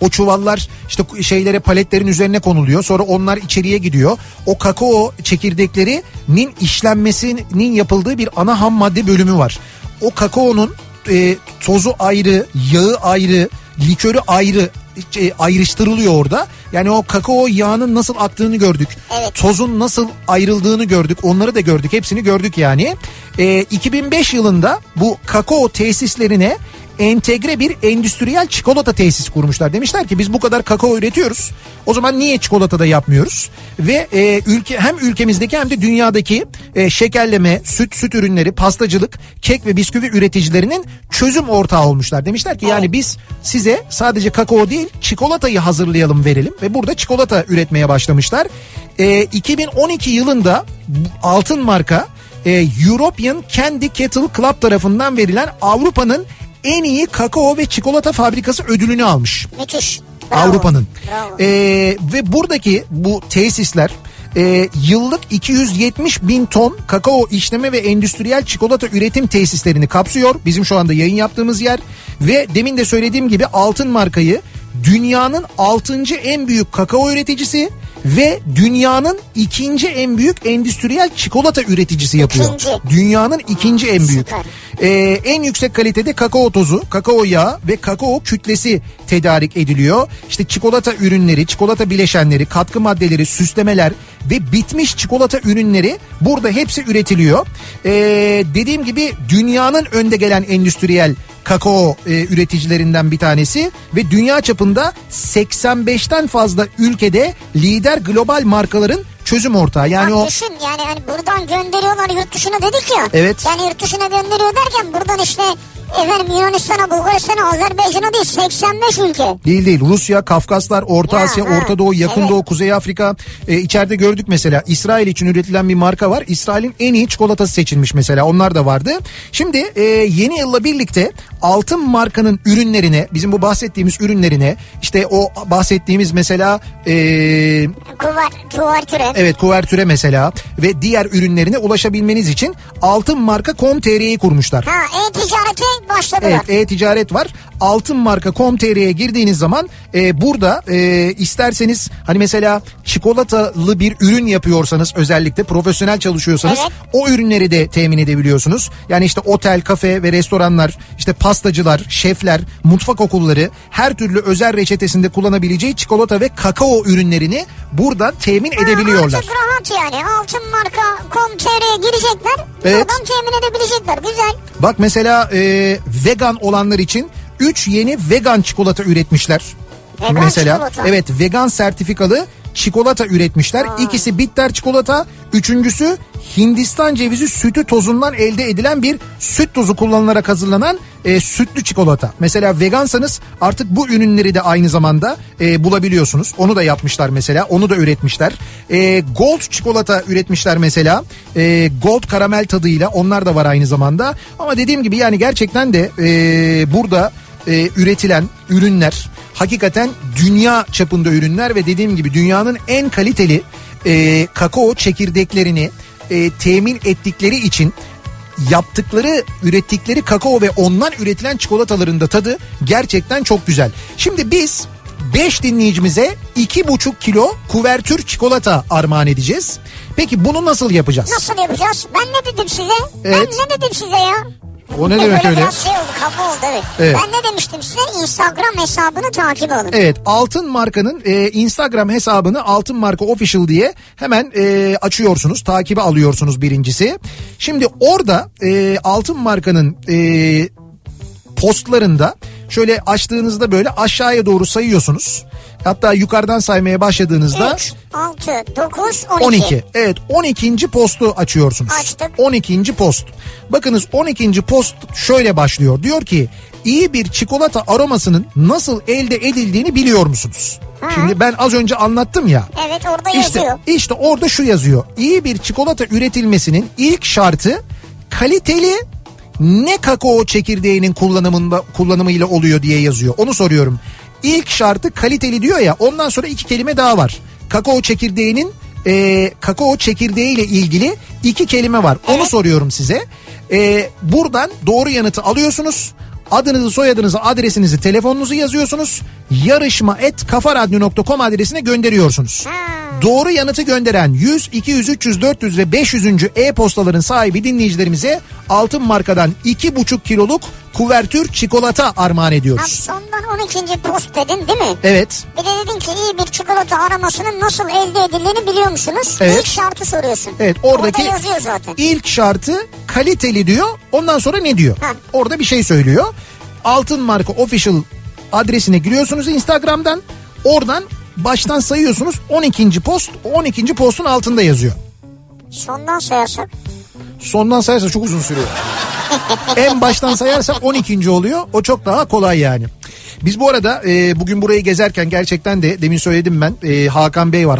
O çuvallar işte şeylere paletlerin üzerine konuluyor. Sonra onlar içeriye gidiyor. O kakao çekirdeklerinin işlenmesinin yapıldığı bir ana ham madde bölümü var. O kakaonun e, tozu ayrı, yağı ayrı, likörü ayrı e, ayrıştırılıyor orada. Yani o kakao yağının nasıl aktığını gördük. Evet. Tozun nasıl ayrıldığını gördük. Onları da gördük. Hepsini gördük yani. E, 2005 yılında bu kakao tesislerine entegre bir endüstriyel çikolata tesis kurmuşlar. Demişler ki biz bu kadar kakao üretiyoruz. O zaman niye çikolata da yapmıyoruz? Ve e, ülke hem ülkemizdeki hem de dünyadaki e, şekerleme, süt, süt ürünleri, pastacılık, kek ve bisküvi üreticilerinin çözüm ortağı olmuşlar. Demişler ki yani biz size sadece kakao değil çikolatayı hazırlayalım verelim ve burada çikolata üretmeye başlamışlar. E, 2012 yılında altın marka e, European Candy Kettle Club tarafından verilen Avrupa'nın en iyi kakao ve çikolata fabrikası ödülünü almış. müthiş. Avrupa'nın. Ee, ve buradaki bu tesisler e, yıllık 270 bin ton kakao işleme ve endüstriyel çikolata üretim tesislerini kapsıyor. Bizim şu anda yayın yaptığımız yer ve demin de söylediğim gibi altın markayı dünyanın 6. en büyük kakao üreticisi ve dünyanın ikinci en büyük endüstriyel çikolata üreticisi yapıyor. İkinci. Dünyanın ikinci en büyük. Ee, en yüksek kalitede kakao tozu, kakao yağı ve kakao kütlesi tedarik ediliyor. İşte çikolata ürünleri, çikolata bileşenleri, katkı maddeleri, süslemeler ve bitmiş çikolata ürünleri burada hepsi üretiliyor. Ee, dediğim gibi dünyanın önde gelen endüstriyel kakao e, üreticilerinden bir tanesi ve dünya çapında 85'ten fazla ülkede lider global markaların çözüm ortağı. Yani Bak o düşün yani hani buradan gönderiyorlar yurt dışına dedik ya. Evet. Yani yurt dışına gönderiyor derken buradan işte efendim Yunanistan'a, Bulgaristan'a, Azerbaycan'a değil 85 ülke. Değil değil Rusya, Kafkaslar, Orta Ya, Asya, ha, Orta Doğu, Yakın evet. Doğu, Kuzey Afrika. Ee, içeride gördük mesela İsrail için üretilen bir marka var. İsrail'in en iyi çikolatası seçilmiş mesela onlar da vardı. Şimdi e, yeni yılla birlikte altın markanın ürünlerine bizim bu bahsettiğimiz ürünlerine işte o bahsettiğimiz mesela e, Kuvar, kuvartüre. evet kuvertüre mesela ve diğer ürünlerine ulaşabilmeniz için altın marka com.tr'yi kurmuşlar. Ha e-ticarete başladılar. Evet e-ticaret var. Altın marka com.tr'ye girdiğiniz zaman e, burada e, isterseniz hani mesela çikolatalı bir ürün yapıyorsanız özellikle profesyonel çalışıyorsanız Evet. o ürünleri de temin edebiliyorsunuz. Yani işte otel, kafe ve restoranlar işte pastacılar, şefler, mutfak okulları her türlü özel reçetesinde kullanabileceği çikolata ve kakao ürünlerini buradan temin edebiliyorlar. Artık rahat yani altın marka com.tr'ye girecekler. Evet. Oradan temin edebilecekler güzel. Bak mesela e, vegan olanlar için 3 yeni vegan çikolata üretmişler. Vegan mesela çikolata. evet vegan sertifikalı çikolata üretmişler. İkisi bitter çikolata, üçüncüsü Hindistan cevizi sütü tozundan elde edilen bir süt tozu kullanılarak hazırlanan e, sütlü çikolata. Mesela vegansanız artık bu ürünleri de aynı zamanda e, bulabiliyorsunuz. Onu da yapmışlar mesela. Onu da üretmişler. E, gold çikolata üretmişler mesela. E, gold karamel tadıyla onlar da var aynı zamanda. Ama dediğim gibi yani gerçekten de e, burada e, üretilen ürünler hakikaten dünya çapında ürünler ve dediğim gibi dünyanın en kaliteli e, kakao çekirdeklerini e, temin ettikleri için yaptıkları, ürettikleri kakao ve ondan üretilen çikolataların da tadı gerçekten çok güzel. Şimdi biz 5 dinleyicimize 2,5 kilo kuvertür çikolata armağan edeceğiz. Peki bunu nasıl yapacağız? Nasıl yapacağız? Ben ne dedim size? Evet. Ben ne dedim size ya? O ne demek öyle? biraz şey oldu kafa oldu evet. Evet. Ben ne demiştim size? Instagram hesabını takip alın. Evet Altın Marka'nın e, Instagram hesabını Altın Marka Official diye hemen e, açıyorsunuz. Takibe alıyorsunuz birincisi. Şimdi orada e, Altın Marka'nın e, postlarında şöyle açtığınızda böyle aşağıya doğru sayıyorsunuz. Hatta yukarıdan saymaya başladığınızda 3, 6, 9, 12. 12. Evet 12. postu açıyorsunuz. Açtık. 12. post. Bakınız 12. post şöyle başlıyor. Diyor ki iyi bir çikolata aromasının nasıl elde edildiğini biliyor musunuz? Şimdi ben az önce anlattım ya. Evet orada İşte, yazıyor. işte orada şu yazıyor. İyi bir çikolata üretilmesinin ilk şartı kaliteli ne kakao çekirdeğinin kullanımında kullanımıyla oluyor diye yazıyor. Onu soruyorum. İlk şartı kaliteli diyor ya ondan sonra iki kelime daha var. Kakao çekirdeğinin e, kakao çekirdeğiyle ilgili iki kelime var. Onu soruyorum size. E, buradan doğru yanıtı alıyorsunuz. Adınızı, soyadınızı, adresinizi, telefonunuzu yazıyorsunuz. Yarışma et kafaradyo.com adresine gönderiyorsunuz. Doğru yanıtı gönderen 100, 200, 300, 400 ve 500. e-postaların sahibi dinleyicilerimize altın markadan 2,5 kiloluk kuvertür çikolata armağan ediyoruz. sondan 12. post dedin değil mi? Evet. Bir de dedin ki iyi bir çikolata aramasının nasıl elde edildiğini biliyor musunuz? Evet. İlk şartı soruyorsun. Evet oradaki Orada yazıyor zaten. ilk şartı kaliteli diyor. Ondan sonra ne diyor? Ha. Orada bir şey söylüyor. Altın marka official adresine giriyorsunuz Instagram'dan. Oradan baştan sayıyorsunuz 12. post. O 12. postun altında yazıyor. Sondan sayarsak. Sondan sayarsa çok uzun sürüyor. en baştan sayarsak 12. oluyor. O çok daha kolay yani. Biz bu arada e, bugün burayı gezerken gerçekten de demin söyledim ben e, Hakan Bey var.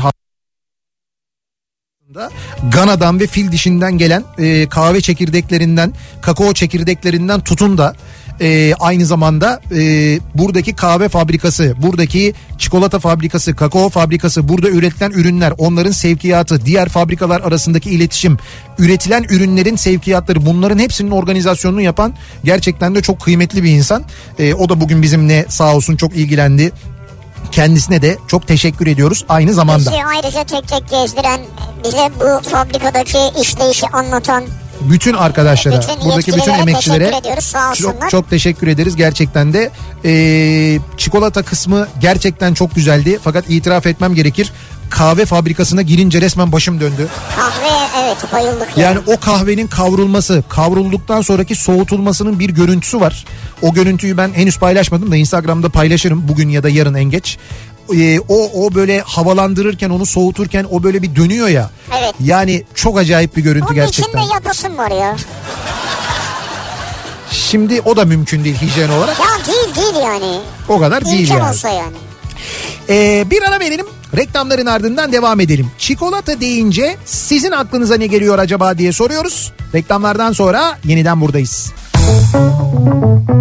Gana'dan ve fil dişinden gelen e, kahve çekirdeklerinden, kakao çekirdeklerinden tutun da e, aynı zamanda e, buradaki kahve fabrikası, buradaki çikolata fabrikası, kakao fabrikası, burada üretilen ürünler, onların sevkiyatı, diğer fabrikalar arasındaki iletişim, üretilen ürünlerin sevkiyatları bunların hepsinin organizasyonunu yapan gerçekten de çok kıymetli bir insan. E, o da bugün bizimle sağ olsun çok ilgilendi. Kendisine de çok teşekkür ediyoruz aynı zamanda. Bizi ayrıca tek tek gezdiren, bize bu fabrikadaki işleyişi anlatan bütün arkadaşlara, Bütün buradaki bütün emekçilere çok, çok teşekkür ederiz gerçekten de. Ee, çikolata kısmı gerçekten çok güzeldi fakat itiraf etmem gerekir. Kahve fabrikasına girince resmen başım döndü. kahve evet bayıldık. Yani o kahvenin kavrulması, kavrulduktan sonraki soğutulmasının bir görüntüsü var. O görüntüyü ben henüz paylaşmadım da Instagram'da paylaşırım bugün ya da yarın en geç. Ee, o o böyle havalandırırken onu soğuturken o böyle bir dönüyor ya. Evet. Yani çok acayip bir görüntü Onun gerçekten. içinde yatasın var ya. Şimdi o da mümkün değil hijyen olarak. Ya değil değil yani. O kadar değil İmkan yani. olsa yani. Ee, bir ara verelim. Reklamların ardından devam edelim. Çikolata deyince sizin aklınıza ne geliyor acaba diye soruyoruz. Reklamlardan sonra yeniden buradayız. en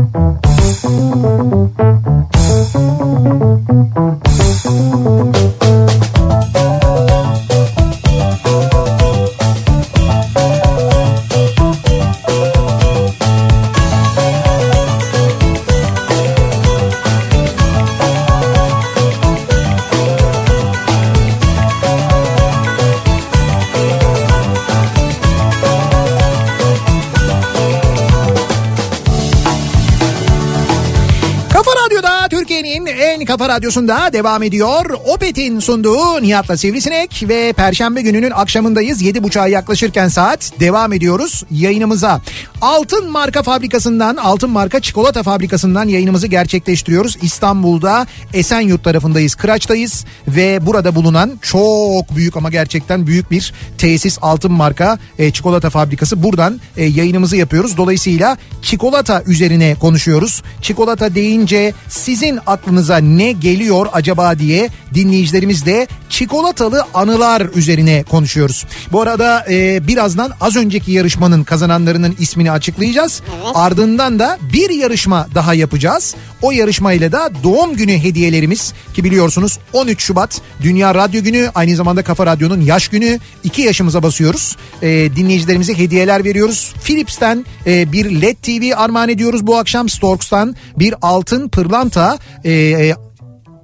radyosunda devam ediyor. Opet'in sunduğu Nihat'la Sivrisinek ve Perşembe gününün akşamındayız. 7.30'a yaklaşırken saat devam ediyoruz yayınımıza. Altın marka fabrikasından, altın marka çikolata fabrikasından yayınımızı gerçekleştiriyoruz. İstanbul'da Esenyurt tarafındayız, Kıraç'tayız ve burada bulunan çok büyük ama gerçekten büyük bir tesis altın marka e, çikolata fabrikası. Buradan e, yayınımızı yapıyoruz. Dolayısıyla çikolata üzerine konuşuyoruz. Çikolata deyince sizin aklınıza ne geliyor acaba diye dinleyicilerimizle çikolatalı anılar üzerine konuşuyoruz. Bu arada e, birazdan az önceki yarışmanın kazananlarının ismini açıklayacağız. Evet. Ardından da bir yarışma daha yapacağız. O yarışmayla da doğum günü hediyelerimiz ki biliyorsunuz 13 Şubat Dünya Radyo Günü aynı zamanda Kafa Radyo'nun yaş günü. 2 yaşımıza basıyoruz. E, dinleyicilerimize hediyeler veriyoruz. Philips'ten e, bir LED TV armağan ediyoruz bu akşam. Storks'tan bir altın pırlanta e, e,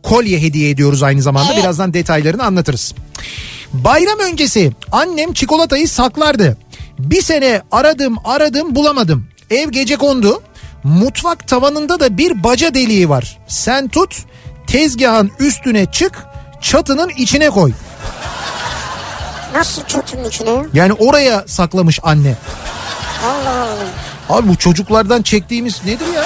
kolye hediye ediyoruz aynı zamanda. Evet. Birazdan detaylarını anlatırız. Bayram öncesi annem çikolatayı saklardı. Bir sene aradım aradım bulamadım. Ev gece kondu. Mutfak tavanında da bir baca deliği var. Sen tut tezgahın üstüne çık çatının içine koy. Nasıl çatının içine ya? Yani oraya saklamış anne. Allah Allah. Abi bu çocuklardan çektiğimiz nedir ya?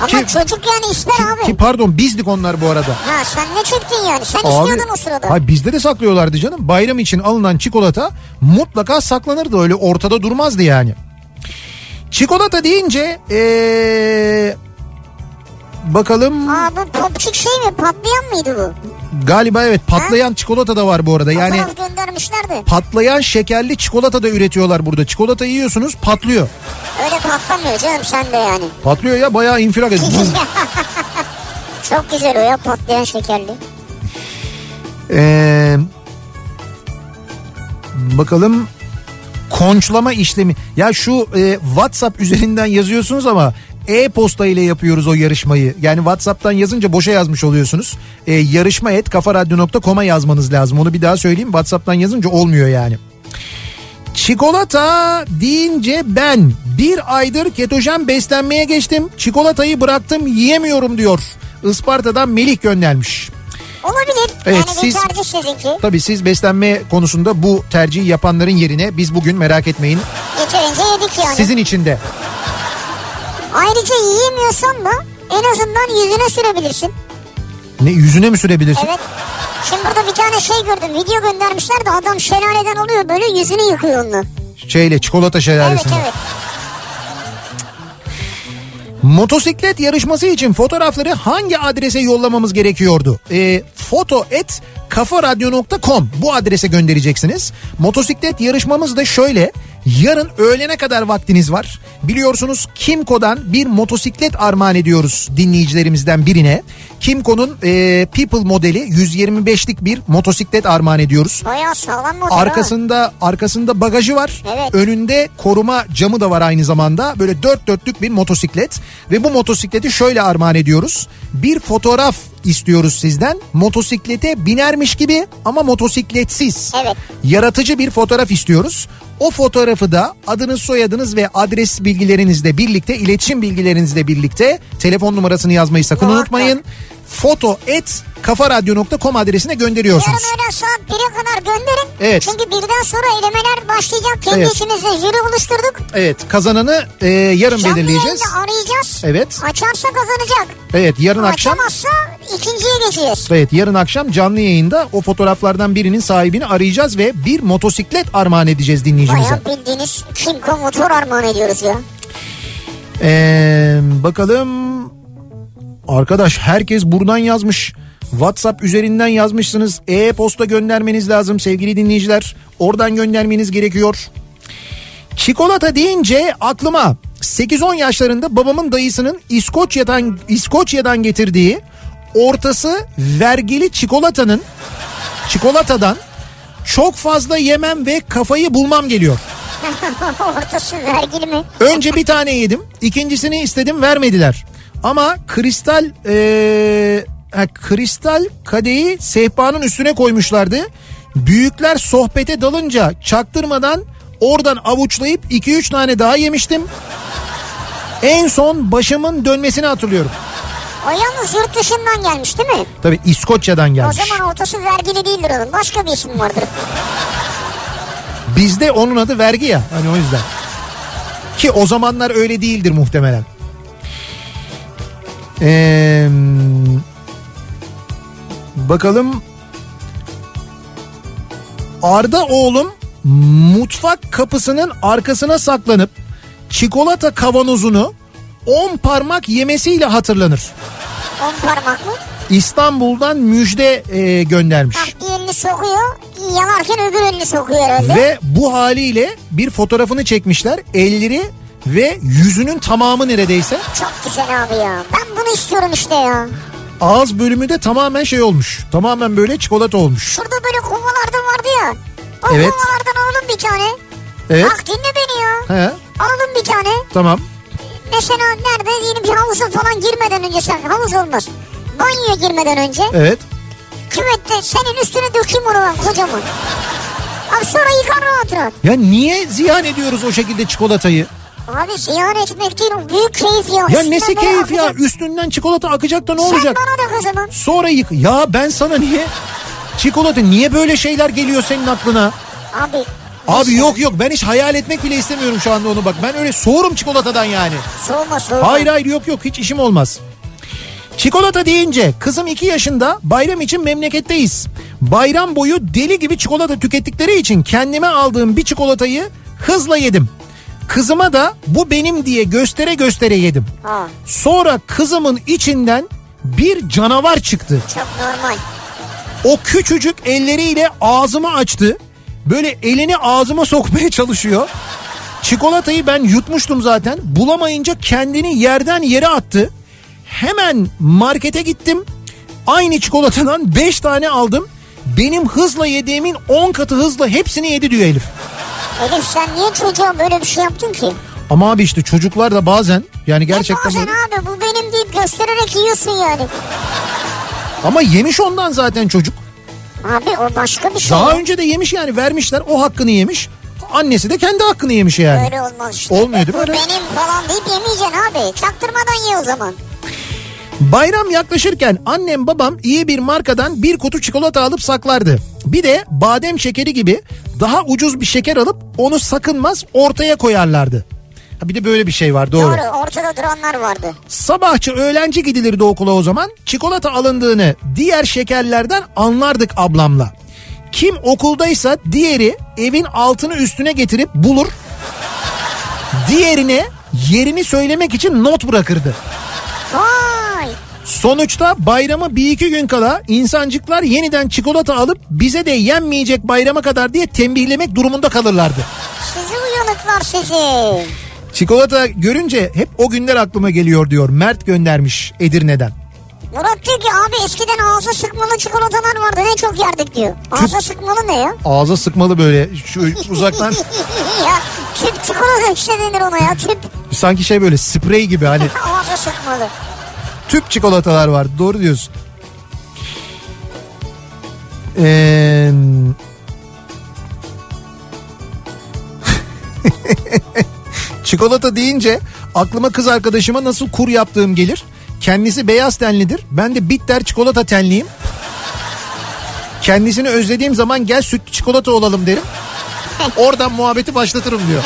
Ama Ki- çocuk yani ister abi. Ki pardon bizdik onlar bu arada. Ha sen ne çektin yani? Sen Abi, istiyordun o sırada. Hayır bizde de saklıyorlardı canım. Bayram için alınan çikolata mutlaka saklanırdı öyle ortada durmazdı yani. Çikolata deyince ee, bakalım Aa bu popçuk şey mi? Patlayan mıydı bu? Galiba evet patlayan çikolata da var bu arada. Yani Yani... göndermişlerdi. patlayan şekerli çikolata da üretiyorlar burada. Çikolata yiyorsunuz patlıyor. Öyle patlamıyor canım sen de yani. Patlıyor ya bayağı infilak ediyor. Çok güzel o ya patlayan şekerli. Ee, bakalım konçlama işlemi. Ya şu e, WhatsApp üzerinden yazıyorsunuz ama e-posta ile yapıyoruz o yarışmayı. Yani WhatsApp'tan yazınca boşa yazmış oluyorsunuz. E, yarışma et kafaradyo.com'a yazmanız lazım. Onu bir daha söyleyeyim. WhatsApp'tan yazınca olmuyor yani. Çikolata deyince ben bir aydır ketojen beslenmeye geçtim. Çikolatayı bıraktım yiyemiyorum diyor. Isparta'dan Melih göndermiş. Olabilir. Evet, yani siz- bir tercih sizinki. Tabii siz beslenme konusunda bu tercihi yapanların yerine biz bugün merak etmeyin Yeterince yedik yani. sizin için de. Ayrıca yiyemiyorsan da en azından yüzüne sürebilirsin. Ne yüzüne mi sürebilirsin? Evet. Şimdi burada bir tane şey gördüm. Video göndermişler de adam şelaleden alıyor böyle yüzünü yıkıyor onunla. Şeyle çikolata Evet şelalesinde. evet. Motosiklet yarışması için fotoğrafları hangi adrese yollamamız gerekiyordu? E, foto et kafaradyo.com bu adrese göndereceksiniz. Motosiklet yarışmamız da şöyle. Yarın öğlene kadar vaktiniz var. Biliyorsunuz Kimco'dan bir motosiklet armağan ediyoruz dinleyicilerimizden birine. Kimco'nun e, People modeli 125'lik bir motosiklet armağan ediyoruz. Bayağı sağlam motor ha. Arkasında arkasında bagajı var. Evet. Önünde koruma camı da var aynı zamanda. Böyle dört dörtlük bir motosiklet ve bu motosikleti şöyle armağan ediyoruz. Bir fotoğraf istiyoruz sizden. Motosiklete binermiş gibi ama motosikletsiz. Evet. Yaratıcı bir fotoğraf istiyoruz. O fotoğrafı da adınız, soyadınız ve adres bilgilerinizle birlikte, iletişim bilgilerinizle birlikte telefon numarasını yazmayı sakın Muhakkak. unutmayın. Foto et kafaradyo.com adresine gönderiyorsunuz. Yarın öğlen saat 1'e kadar gönderin. Evet. Çünkü birden sonra elemeler başlayacak. Kendi Evet. içimizde jüri oluşturduk. Evet kazananı e, yarın Canlı belirleyeceğiz. yayında arayacağız. Evet. Açarsa kazanacak. Evet yarın akşam Açamazsa ikinciye geçeceğiz. Evet yarın akşam canlı yayında o fotoğraflardan birinin sahibini arayacağız ve bir motosiklet armağan edeceğiz dinleyicimize. Bayağı bildiğiniz Kimco motor armağan ediyoruz ya. Ee, bakalım arkadaş herkes buradan yazmış. WhatsApp üzerinden yazmışsınız. E-posta göndermeniz lazım sevgili dinleyiciler. Oradan göndermeniz gerekiyor. Çikolata deyince aklıma 8-10 yaşlarında babamın dayısının İskoçya'dan İskoçya'dan getirdiği ortası vergili çikolatanın çikolatadan çok fazla yemem ve kafayı bulmam geliyor. Ortası vergili mi? Önce bir tane yedim. ikincisini istedim vermediler. Ama kristal eee, ha, kristal kadehi sehpanın üstüne koymuşlardı. Büyükler sohbete dalınca çaktırmadan oradan avuçlayıp 2-3 tane daha yemiştim. En son başımın dönmesini hatırlıyorum. O yalnız yurt dışından gelmiş değil mi? Tabii İskoçya'dan O gelmiş. zaman ortası vergili değildir onun. Başka bir isim vardır. Bizde onun adı vergi ya hani o yüzden. Ki o zamanlar öyle değildir muhtemelen. Ee, bakalım Arda oğlum mutfak kapısının arkasına saklanıp çikolata kavanozunu 10 parmak yemesiyle hatırlanır. On parmak mı? İstanbul'dan müjde e, göndermiş. Bak bir elini sokuyor. Yalarken öbür elini sokuyor herhalde. Ve bu haliyle bir fotoğrafını çekmişler. Elleri ve yüzünün tamamı neredeyse. Çok güzel abi ya. Ben bunu istiyorum işte ya. Ağız bölümü de tamamen şey olmuş. Tamamen böyle çikolata olmuş. Şurada böyle kovalardan vardı ya. O Evet. kovalardan alalım bir tane. Evet. Bak dinle beni ya. He, Alalım bir tane. tamam. Mesela nerede diyelim ki havuza falan girmeden önce sen havuz olmaz. Banyoya girmeden önce Evet. küvette senin üstüne dökeyim onu ben kocaman. Abi sonra yıkar rahat rahat. Ya niye ziyan ediyoruz o şekilde çikolatayı? Abi ziyan etmek değil o büyük keyif ya. Ya Üstüne nesi keyif ya? akacak. Üstünden çikolata akacak da ne Sen olacak? bana da o zaman. Sonra yık. Ya ben sana niye? Çikolata niye böyle şeyler geliyor senin aklına? Abi. Abi yok yok ben hiç hayal etmek bile istemiyorum şu anda onu bak. Ben öyle soğurum çikolatadan yani. Soğuma soğuma. Hayır hayır yok yok hiç işim olmaz. Çikolata deyince kızım 2 yaşında bayram için memleketteyiz. Bayram boyu deli gibi çikolata tükettikleri için kendime aldığım bir çikolatayı hızla yedim. Kızıma da bu benim diye göstere göstere yedim. Ha, Sonra kızımın içinden bir canavar çıktı. çok normal. O küçücük elleriyle ağzımı açtı. Böyle elini ağzıma sokmaya çalışıyor. Çikolatayı ben yutmuştum zaten. Bulamayınca kendini yerden yere attı. Hemen markete gittim. Aynı çikolatadan 5 tane aldım. Benim hızla yediğimin 10 katı hızla hepsini yedi diyor Elif. Elif sen niye çocuğa böyle bir şey yaptın ki? Ama abi işte çocuklar da bazen yani gerçekten E bazen abi bu benim deyip göstererek yiyorsun yani. ama yemiş ondan zaten çocuk. Abi o başka bir şey. Daha önce de yemiş yani vermişler o hakkını yemiş. Annesi de kendi hakkını yemiş yani. Öyle olmaz işte. Olmuyor değil mi Bu öyle? benim falan deyip yemeyeceksin abi. Çaktırmadan ye o zaman. Bayram yaklaşırken annem babam iyi bir markadan bir kutu çikolata alıp saklardı. Bir de badem şekeri gibi daha ucuz bir şeker alıp onu sakınmaz ortaya koyarlardı. Ha bir de böyle bir şey var doğru. Doğru ortada duranlar vardı. Sabahçı öğlenci gidilirdi okula o zaman. Çikolata alındığını diğer şekerlerden anlardık ablamla. Kim okuldaysa diğeri evin altını üstüne getirip bulur. Diğerine yerini söylemek için not bırakırdı. Sonuçta bayrama bir iki gün kala insancıklar yeniden çikolata alıp bize de yenmeyecek bayrama kadar diye tembihlemek durumunda kalırlardı. Sizi uyanıklar sizi. Çikolata görünce hep o günler aklıma geliyor diyor. Mert göndermiş Edirne'den. Murat diyor ki abi eskiden ağza sıkmalı çikolatalar vardı ne çok yerdik diyor. Ağza sıkmalı ne ya? Ağza sıkmalı böyle şu uzaktan ya tüp çikolata işte denir ona ya tüp. sanki şey böyle sprey gibi hani Ağza sıkmalı. Tüp çikolatalar var doğru diyorsun. Ee... Çikolata deyince aklıma kız arkadaşıma nasıl kur yaptığım gelir. Kendisi beyaz tenlidir. Ben de bitter çikolata tenliyim. Kendisini özlediğim zaman gel sütlü çikolata olalım derim. Oradan muhabbeti başlatırım diyor.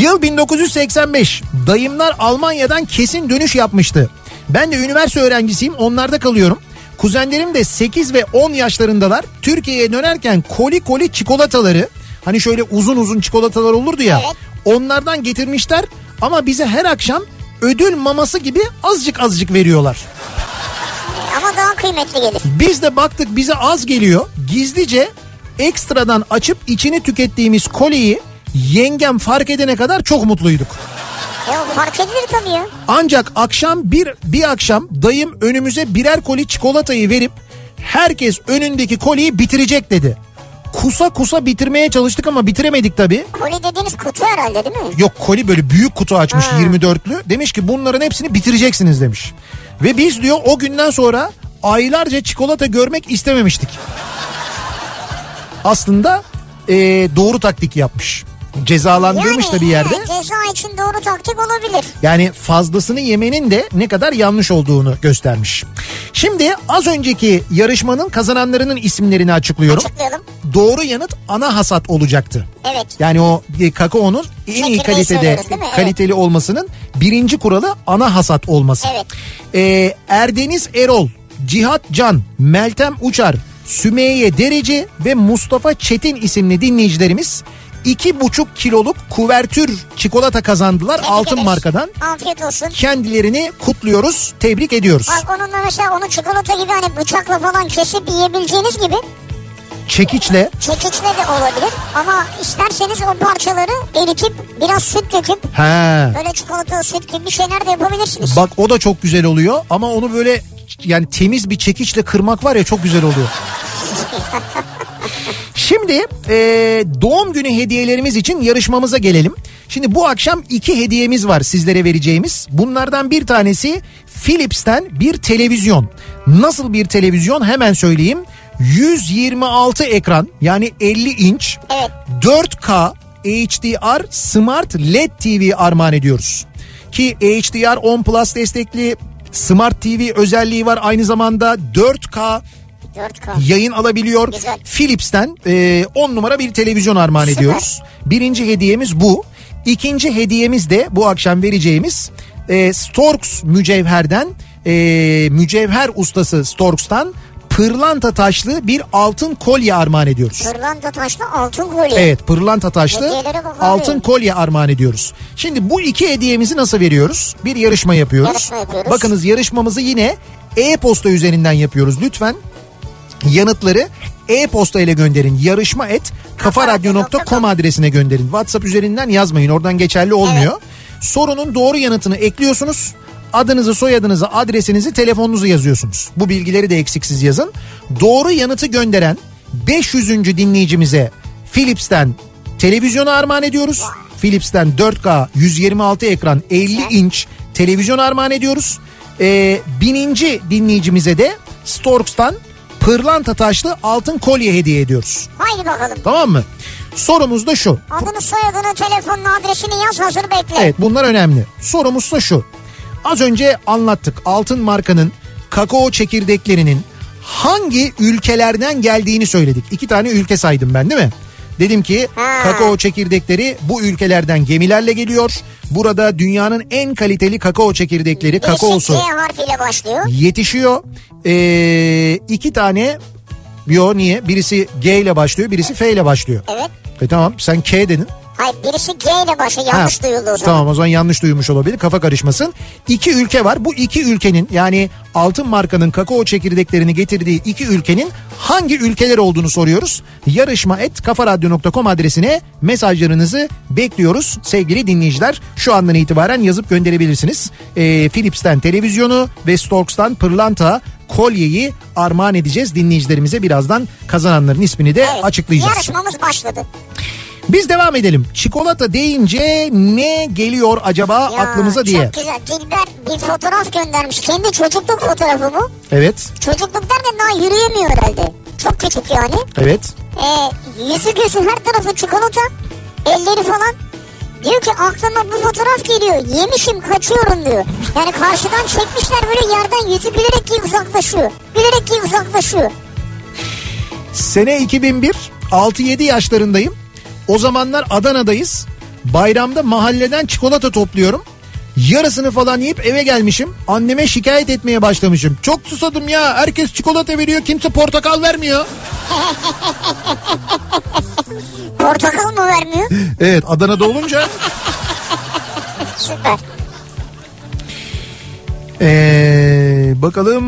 Yıl 1985. Dayımlar Almanya'dan kesin dönüş yapmıştı. Ben de üniversite öğrencisiyim onlarda kalıyorum. Kuzenlerim de 8 ve 10 yaşlarındalar. Türkiye'ye dönerken koli koli çikolataları hani şöyle uzun uzun çikolatalar olurdu ya. Evet. Onlardan getirmişler ama bize her akşam ödül maması gibi azıcık azıcık veriyorlar. Ama daha kıymetli gelir. Biz de baktık bize az geliyor. Gizlice ekstradan açıp içini tükettiğimiz koliyi yengem fark edene kadar çok mutluyduk. O fark edilir tabii ya. Ancak akşam bir bir akşam dayım önümüze birer koli çikolatayı verip herkes önündeki koliyi bitirecek dedi. Kusa kusa bitirmeye çalıştık ama bitiremedik tabii. Koli dediğiniz kutu herhalde değil mi? Yok koli böyle büyük kutu açmış Ha. 24'lü. Demiş ki bunların hepsini bitireceksiniz demiş. Ve biz diyor o günden sonra aylarca çikolata görmek istememiştik. Aslında eee, doğru taktik yapmış. Cezalandırmış da bir yerde. he, ceza için doğru taktik olabilir. Yani fazlasını yemenin de ne kadar yanlış olduğunu göstermiş. Şimdi az önceki yarışmanın kazananlarının isimlerini açıklıyorum. Açıklayalım. Doğru yanıt ana hasat olacaktı. Evet. Yani o e, kakaonun en iyi Çekirdeği kalitede söylüyoruz değil mi? Evet. kaliteli olmasının birinci kuralı ana hasat olması. Evet. Ee, Erdeniz Erol, Cihat Can, Meltem Uçar, Sümeyye Derece ve Mustafa Çetin isimli dinleyicilerimiz iki buçuk kiloluk kuvertür çikolata kazandılar Tebrik altın ederiz. markadan. Afiyet olsun. Kendilerini kutluyoruz, tebrik ediyoruz. Bak onunla mesela onu çikolata gibi hani bıçakla falan kesip yiyebileceğiniz gibi Çekiçle çekiçle de olabilir. Ama isterseniz o parçaları eritip biraz süt döküp he. böyle çikolata süt gibi bir şeyler de yapabilirsiniz. Bak o da çok güzel oluyor ama onu böyle yani temiz bir çekiçle kırmak var ya çok güzel oluyor. Şimdi e, doğum günü hediyelerimiz için yarışmamıza gelelim. Şimdi bu akşam iki hediyemiz var sizlere vereceğimiz. Bunlardan bir tanesi Philips'ten bir televizyon. Nasıl bir televizyon hemen söyleyeyim. 126 ekran yani 50 inç Evet. 4K HDR Smart LED TV armağan ediyoruz. Ki HDR 10 Plus destekli Smart TV özelliği var aynı zamanda 4K 4K. yayın alabiliyor. Güzel. Philips'ten 10 numara bir televizyon armağan Süper. ediyoruz. Birinci hediyemiz bu. İkinci hediyemiz de bu akşam vereceğimiz e, Storks mücevherden e, mücevher ustası Storks'tan pırlanta taşlı bir altın kolye armağan ediyoruz. Pırlanta taşlı altın kolye. Evet pırlanta taşlı altın kolye armağan ediyoruz. Şimdi bu iki hediyemizi nasıl veriyoruz? Bir yarışma yapıyoruz. Yarışma yapıyoruz. Bakınız yarışmamızı yine e-posta üzerinden yapıyoruz. Lütfen yanıtları e-posta ile gönderin. Yarışma et kafaradyo.com adresine gönderin. WhatsApp üzerinden yazmayın. Oradan geçerli olmuyor. Sorunun doğru yanıtını ekliyorsunuz. Adınızı, soyadınızı, adresinizi, telefonunuzu yazıyorsunuz. Bu bilgileri de eksiksiz yazın. Doğru yanıtı gönderen 500. dinleyicimize Philips'ten televizyonu armağan ediyoruz. Philips'ten 4K 126 ekran 50 inç televizyon armağan ediyoruz. Ee, bininci dinleyicimize de Storks'tan pırlanta taşlı altın kolye hediye ediyoruz. Haydi bakalım. Tamam mı? Sorumuz da şu. Adını soyadını telefonunu adresini yaz hazır bekle. Evet bunlar önemli. Sorumuz da şu. Az önce anlattık altın markanın kakao çekirdeklerinin hangi ülkelerden geldiğini söyledik. İki tane ülke saydım ben değil mi? Dedim ki Ha. kakao çekirdekleri bu ülkelerden gemilerle geliyor. Burada dünyanın en kaliteli kakao çekirdekleri, Birisi kakaosu G harfiyle başlıyor. yetişiyor. Ee, iki tane Yo niye? Birisi G ile başlıyor, birisi F ile başlıyor. Evet. E tamam sen K dedin. Hayır birisi G ile başlıyor. Yanlış Ha, duyuldu o zaman. Tamam o zaman yanlış duymuş olabilir kafa karışmasın. İki ülke var bu iki ülkenin yani altın markanın kakao çekirdeklerini getirdiği iki ülkenin hangi ülkeler olduğunu soruyoruz. Yarışma et kafaradyo.com adresine mesajlarınızı bekliyoruz sevgili dinleyiciler. Şu andan itibaren yazıp gönderebilirsiniz. Ee, Philips'ten televizyonu ve Storks'tan pırlanta kolyeyi armağan edeceğiz dinleyicilerimize birazdan kazananların ismini de Evet, açıklayacağız. Yarışmamız başladı. Biz devam edelim. Çikolata deyince ne geliyor acaba Ya, aklımıza diye. Çok güzel. Dilber bir fotoğraf göndermiş. Kendi çocukluk fotoğrafı bu. Evet, Çocukluk derken daha yürüyemiyor herhalde. Çok küçük yani. evet. Ee, yüzü gözü her tarafı çikolata. Elleri falan. Diyor ki aklıma bu fotoğraf geliyor. Yemişim kaçıyorum diyor. Yani karşıdan çekmişler böyle yerden yüzü gülerek ki uzaklaşıyor. Gülerek ki uzaklaşıyor. Sene 2001, 6-7 yaşlarındayım. O zamanlar Adana'dayız. Bayramda mahalleden çikolata topluyorum. Yarısını falan yiyip eve gelmişim. Anneme şikayet etmeye başlamışım. Çok susadım ya. Herkes çikolata veriyor. Kimse portakal vermiyor. Portakal mı vermiyor? Evet Adana'da olunca. Süper. Ee, bakalım.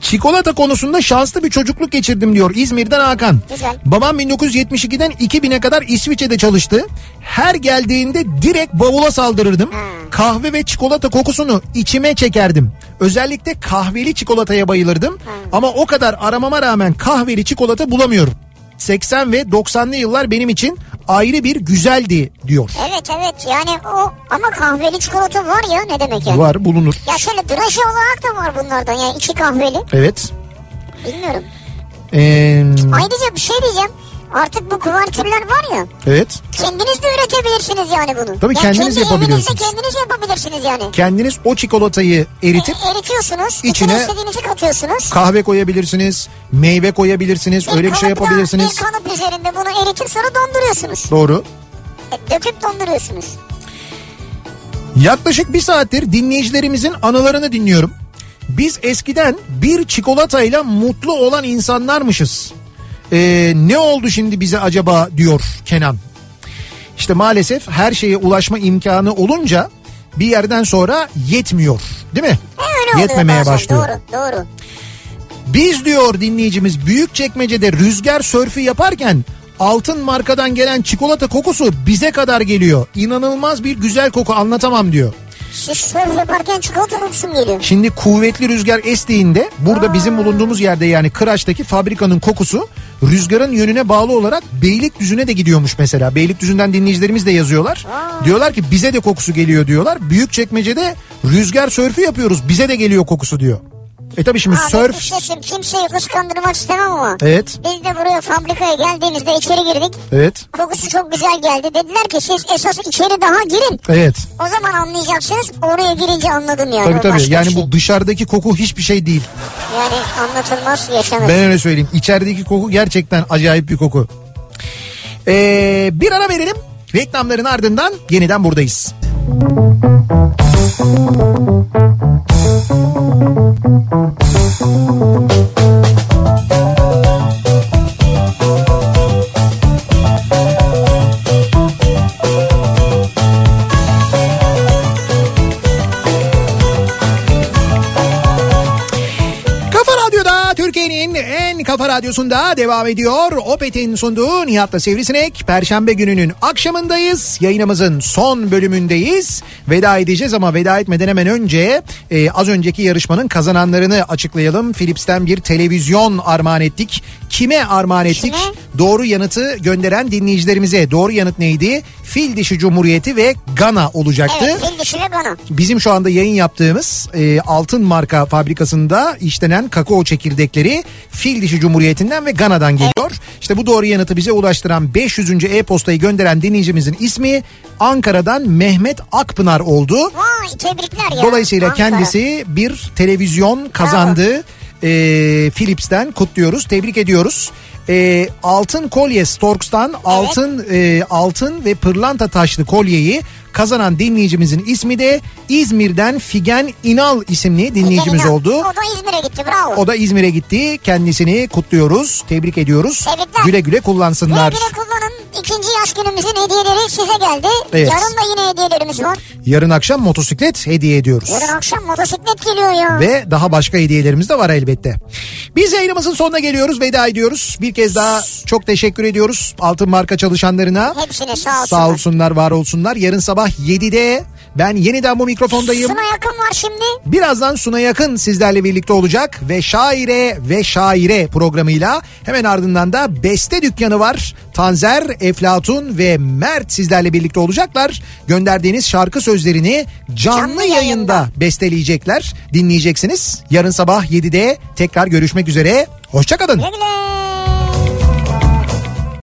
Çikolata konusunda şanslı bir çocukluk geçirdim diyor İzmir'den Hakan. Güzel. Babam 1972'den 2000'e kadar İsviçre'de çalıştı. Her geldiğinde direkt bavula saldırırdım. Kahve ve çikolata kokusunu içime çekerdim. Özellikle kahveli çikolataya bayılırdım. Ama o kadar aramama rağmen kahveli çikolata bulamıyorum. 80 ve 90'lı yıllar benim için ayrı bir güzeldi diyor. Evet evet yani o ama kahveli çikolata var ya ne demek yani? Var bulunur. Ya şöyle draje olarak da var bunlardan yani içi kahveli. Evet. Bilmiyorum. Ee, Ayrıca bir şey diyeceğim. Artık bu kuvertürler var ya Evet. kendiniz de üretebilirsiniz yani bunu. Tabii Yani kendiniz kendi yapabiliyorsunuz. evinizde kendiniz yapabilirsiniz yani. Kendiniz o çikolatayı eritip E, eritiyorsunuz. içine- istediğinizi katıyorsunuz. kahve koyabilirsiniz, meyve koyabilirsiniz, öyle bir şey yapabilirsiniz. Bir kalıp üzerinde bunu eritip sonra donduruyorsunuz. Doğru. E, döküp donduruyorsunuz. Yaklaşık bir saattir dinleyicilerimizin anılarını dinliyorum. Biz eskiden bir çikolatayla mutlu olan insanlarmışız. Ee, ne oldu şimdi bize acaba diyor Kenan. İşte maalesef her şeye ulaşma imkanı olunca bir yerden sonra yetmiyor değil mi? Öyle Yetmemeye bazen. başlıyor. Doğru doğru. Biz diyor dinleyicimiz büyük çekmecede rüzgar sörfü yaparken altın markadan gelen çikolata kokusu bize kadar geliyor. İnanılmaz bir güzel koku anlatamam diyor. Siz sörf yaparken çikolata kokusu geliyor? Şimdi kuvvetli rüzgar estiğinde burada bizim bulunduğumuz yerde yani Kıraç'taki fabrikanın kokusu rüzgarın yönüne bağlı olarak Beylikdüzü'ne de gidiyormuş mesela. Beylikdüzü'nden dinleyicilerimiz de yazıyorlar. Diyorlar ki bize de kokusu geliyor diyorlar. Büyükçekmece'de rüzgar sörfü yapıyoruz bize de geliyor kokusu diyor. E tabii şimdi Abi sörf Sesim, kimseyi kıskandırmak istemem ama. evet Biz de buraya fabrikaya geldiğimizde içeri girdik. evet Kokusu çok güzel geldi. Dediler ki siz esas içeri daha girin. evet. O zaman anlayacaksınız. Oraya girince anladım yani. Tabii tabii yani şey. bu dışarıdaki koku hiçbir şey değil. Yani anlatılmaz yaşanır. Ben öyle söyleyeyim. İçerideki koku gerçekten acayip bir koku. Ee, bir ara verelim. Reklamların ardından yeniden buradayız. Kafa radyosunda devam ediyor. Opet'in sunduğu Nihat'la Sivrisinek. Perşembe gününün akşamındayız. Yayınımızın son bölümündeyiz. Veda edeceğiz ama veda etmeden hemen önce e, az önceki yarışmanın kazananlarını açıklayalım. Philips'ten bir televizyon armağan ettik. Kime armağan ettik? Kime? Doğru yanıtı gönderen dinleyicilerimize. Doğru yanıt neydi? Fil Dişi Cumhuriyeti ve Gana olacaktı. Evet fil dişi ve bana. Bizim şu anda yayın yaptığımız e, altın marka fabrikasında işlenen kakao çekirdekleri Fil Dişi Cumhuriyeti'nden ve Gana'dan geliyor. İşte bu doğru yanıtı bize ulaştıran 500. e-postayı gönderen dinleyicimizin ismi Ankara'dan Mehmet Akpınar oldu. Vay tebrikler ya. Dolayısıyla Ankara. kendisi bir televizyon kazandı. E, Philips'ten kutluyoruz, tebrik ediyoruz. E, altın kolye Storks'tan altın e, altın ve pırlanta taşlı kolyeyi kazanan dinleyicimizin ismi de İzmir'den Figen İnal isimli dinleyicimiz İlker'in oldu. O da İzmir'e gitti bravo. O da İzmir'e gitti. Kendisini kutluyoruz, tebrik ediyoruz. Tebrikler. Güle güle kullansınlar. Güle güle kullanın. İkinci yaş günümüzün hediyeleri size geldi. Evet. Yarın da yine hediyelerimiz var. Yarın akşam motosiklet hediye ediyoruz. Yarın akşam motosiklet geliyor ya. Ve daha başka hediyelerimiz de var elbette. Biz yayınımızın sonuna geliyoruz. Veda ediyoruz. Bir kez daha çok teşekkür ediyoruz. Altın marka çalışanlarına. Hepsine sağ olsunlar. Sağ olsunlar, var olsunlar. Yarın sabah 7'de ben yeniden bu mikrofondayım. Suna yakın var şimdi. Birazdan Suna Yakın sizlerle birlikte olacak ve Şaire ve Şaire programıyla hemen ardından da Beste Dükkanı var. Tanzer, Eflatun ve Mert sizlerle birlikte olacaklar. Gönderdiğiniz şarkı sözlerini canlı, Canlı yayında. yayında. besteleyecekler. Dinleyeceksiniz. Yarın sabah 7'de tekrar görüşmek üzere. Hoşçakalın. Güle güle.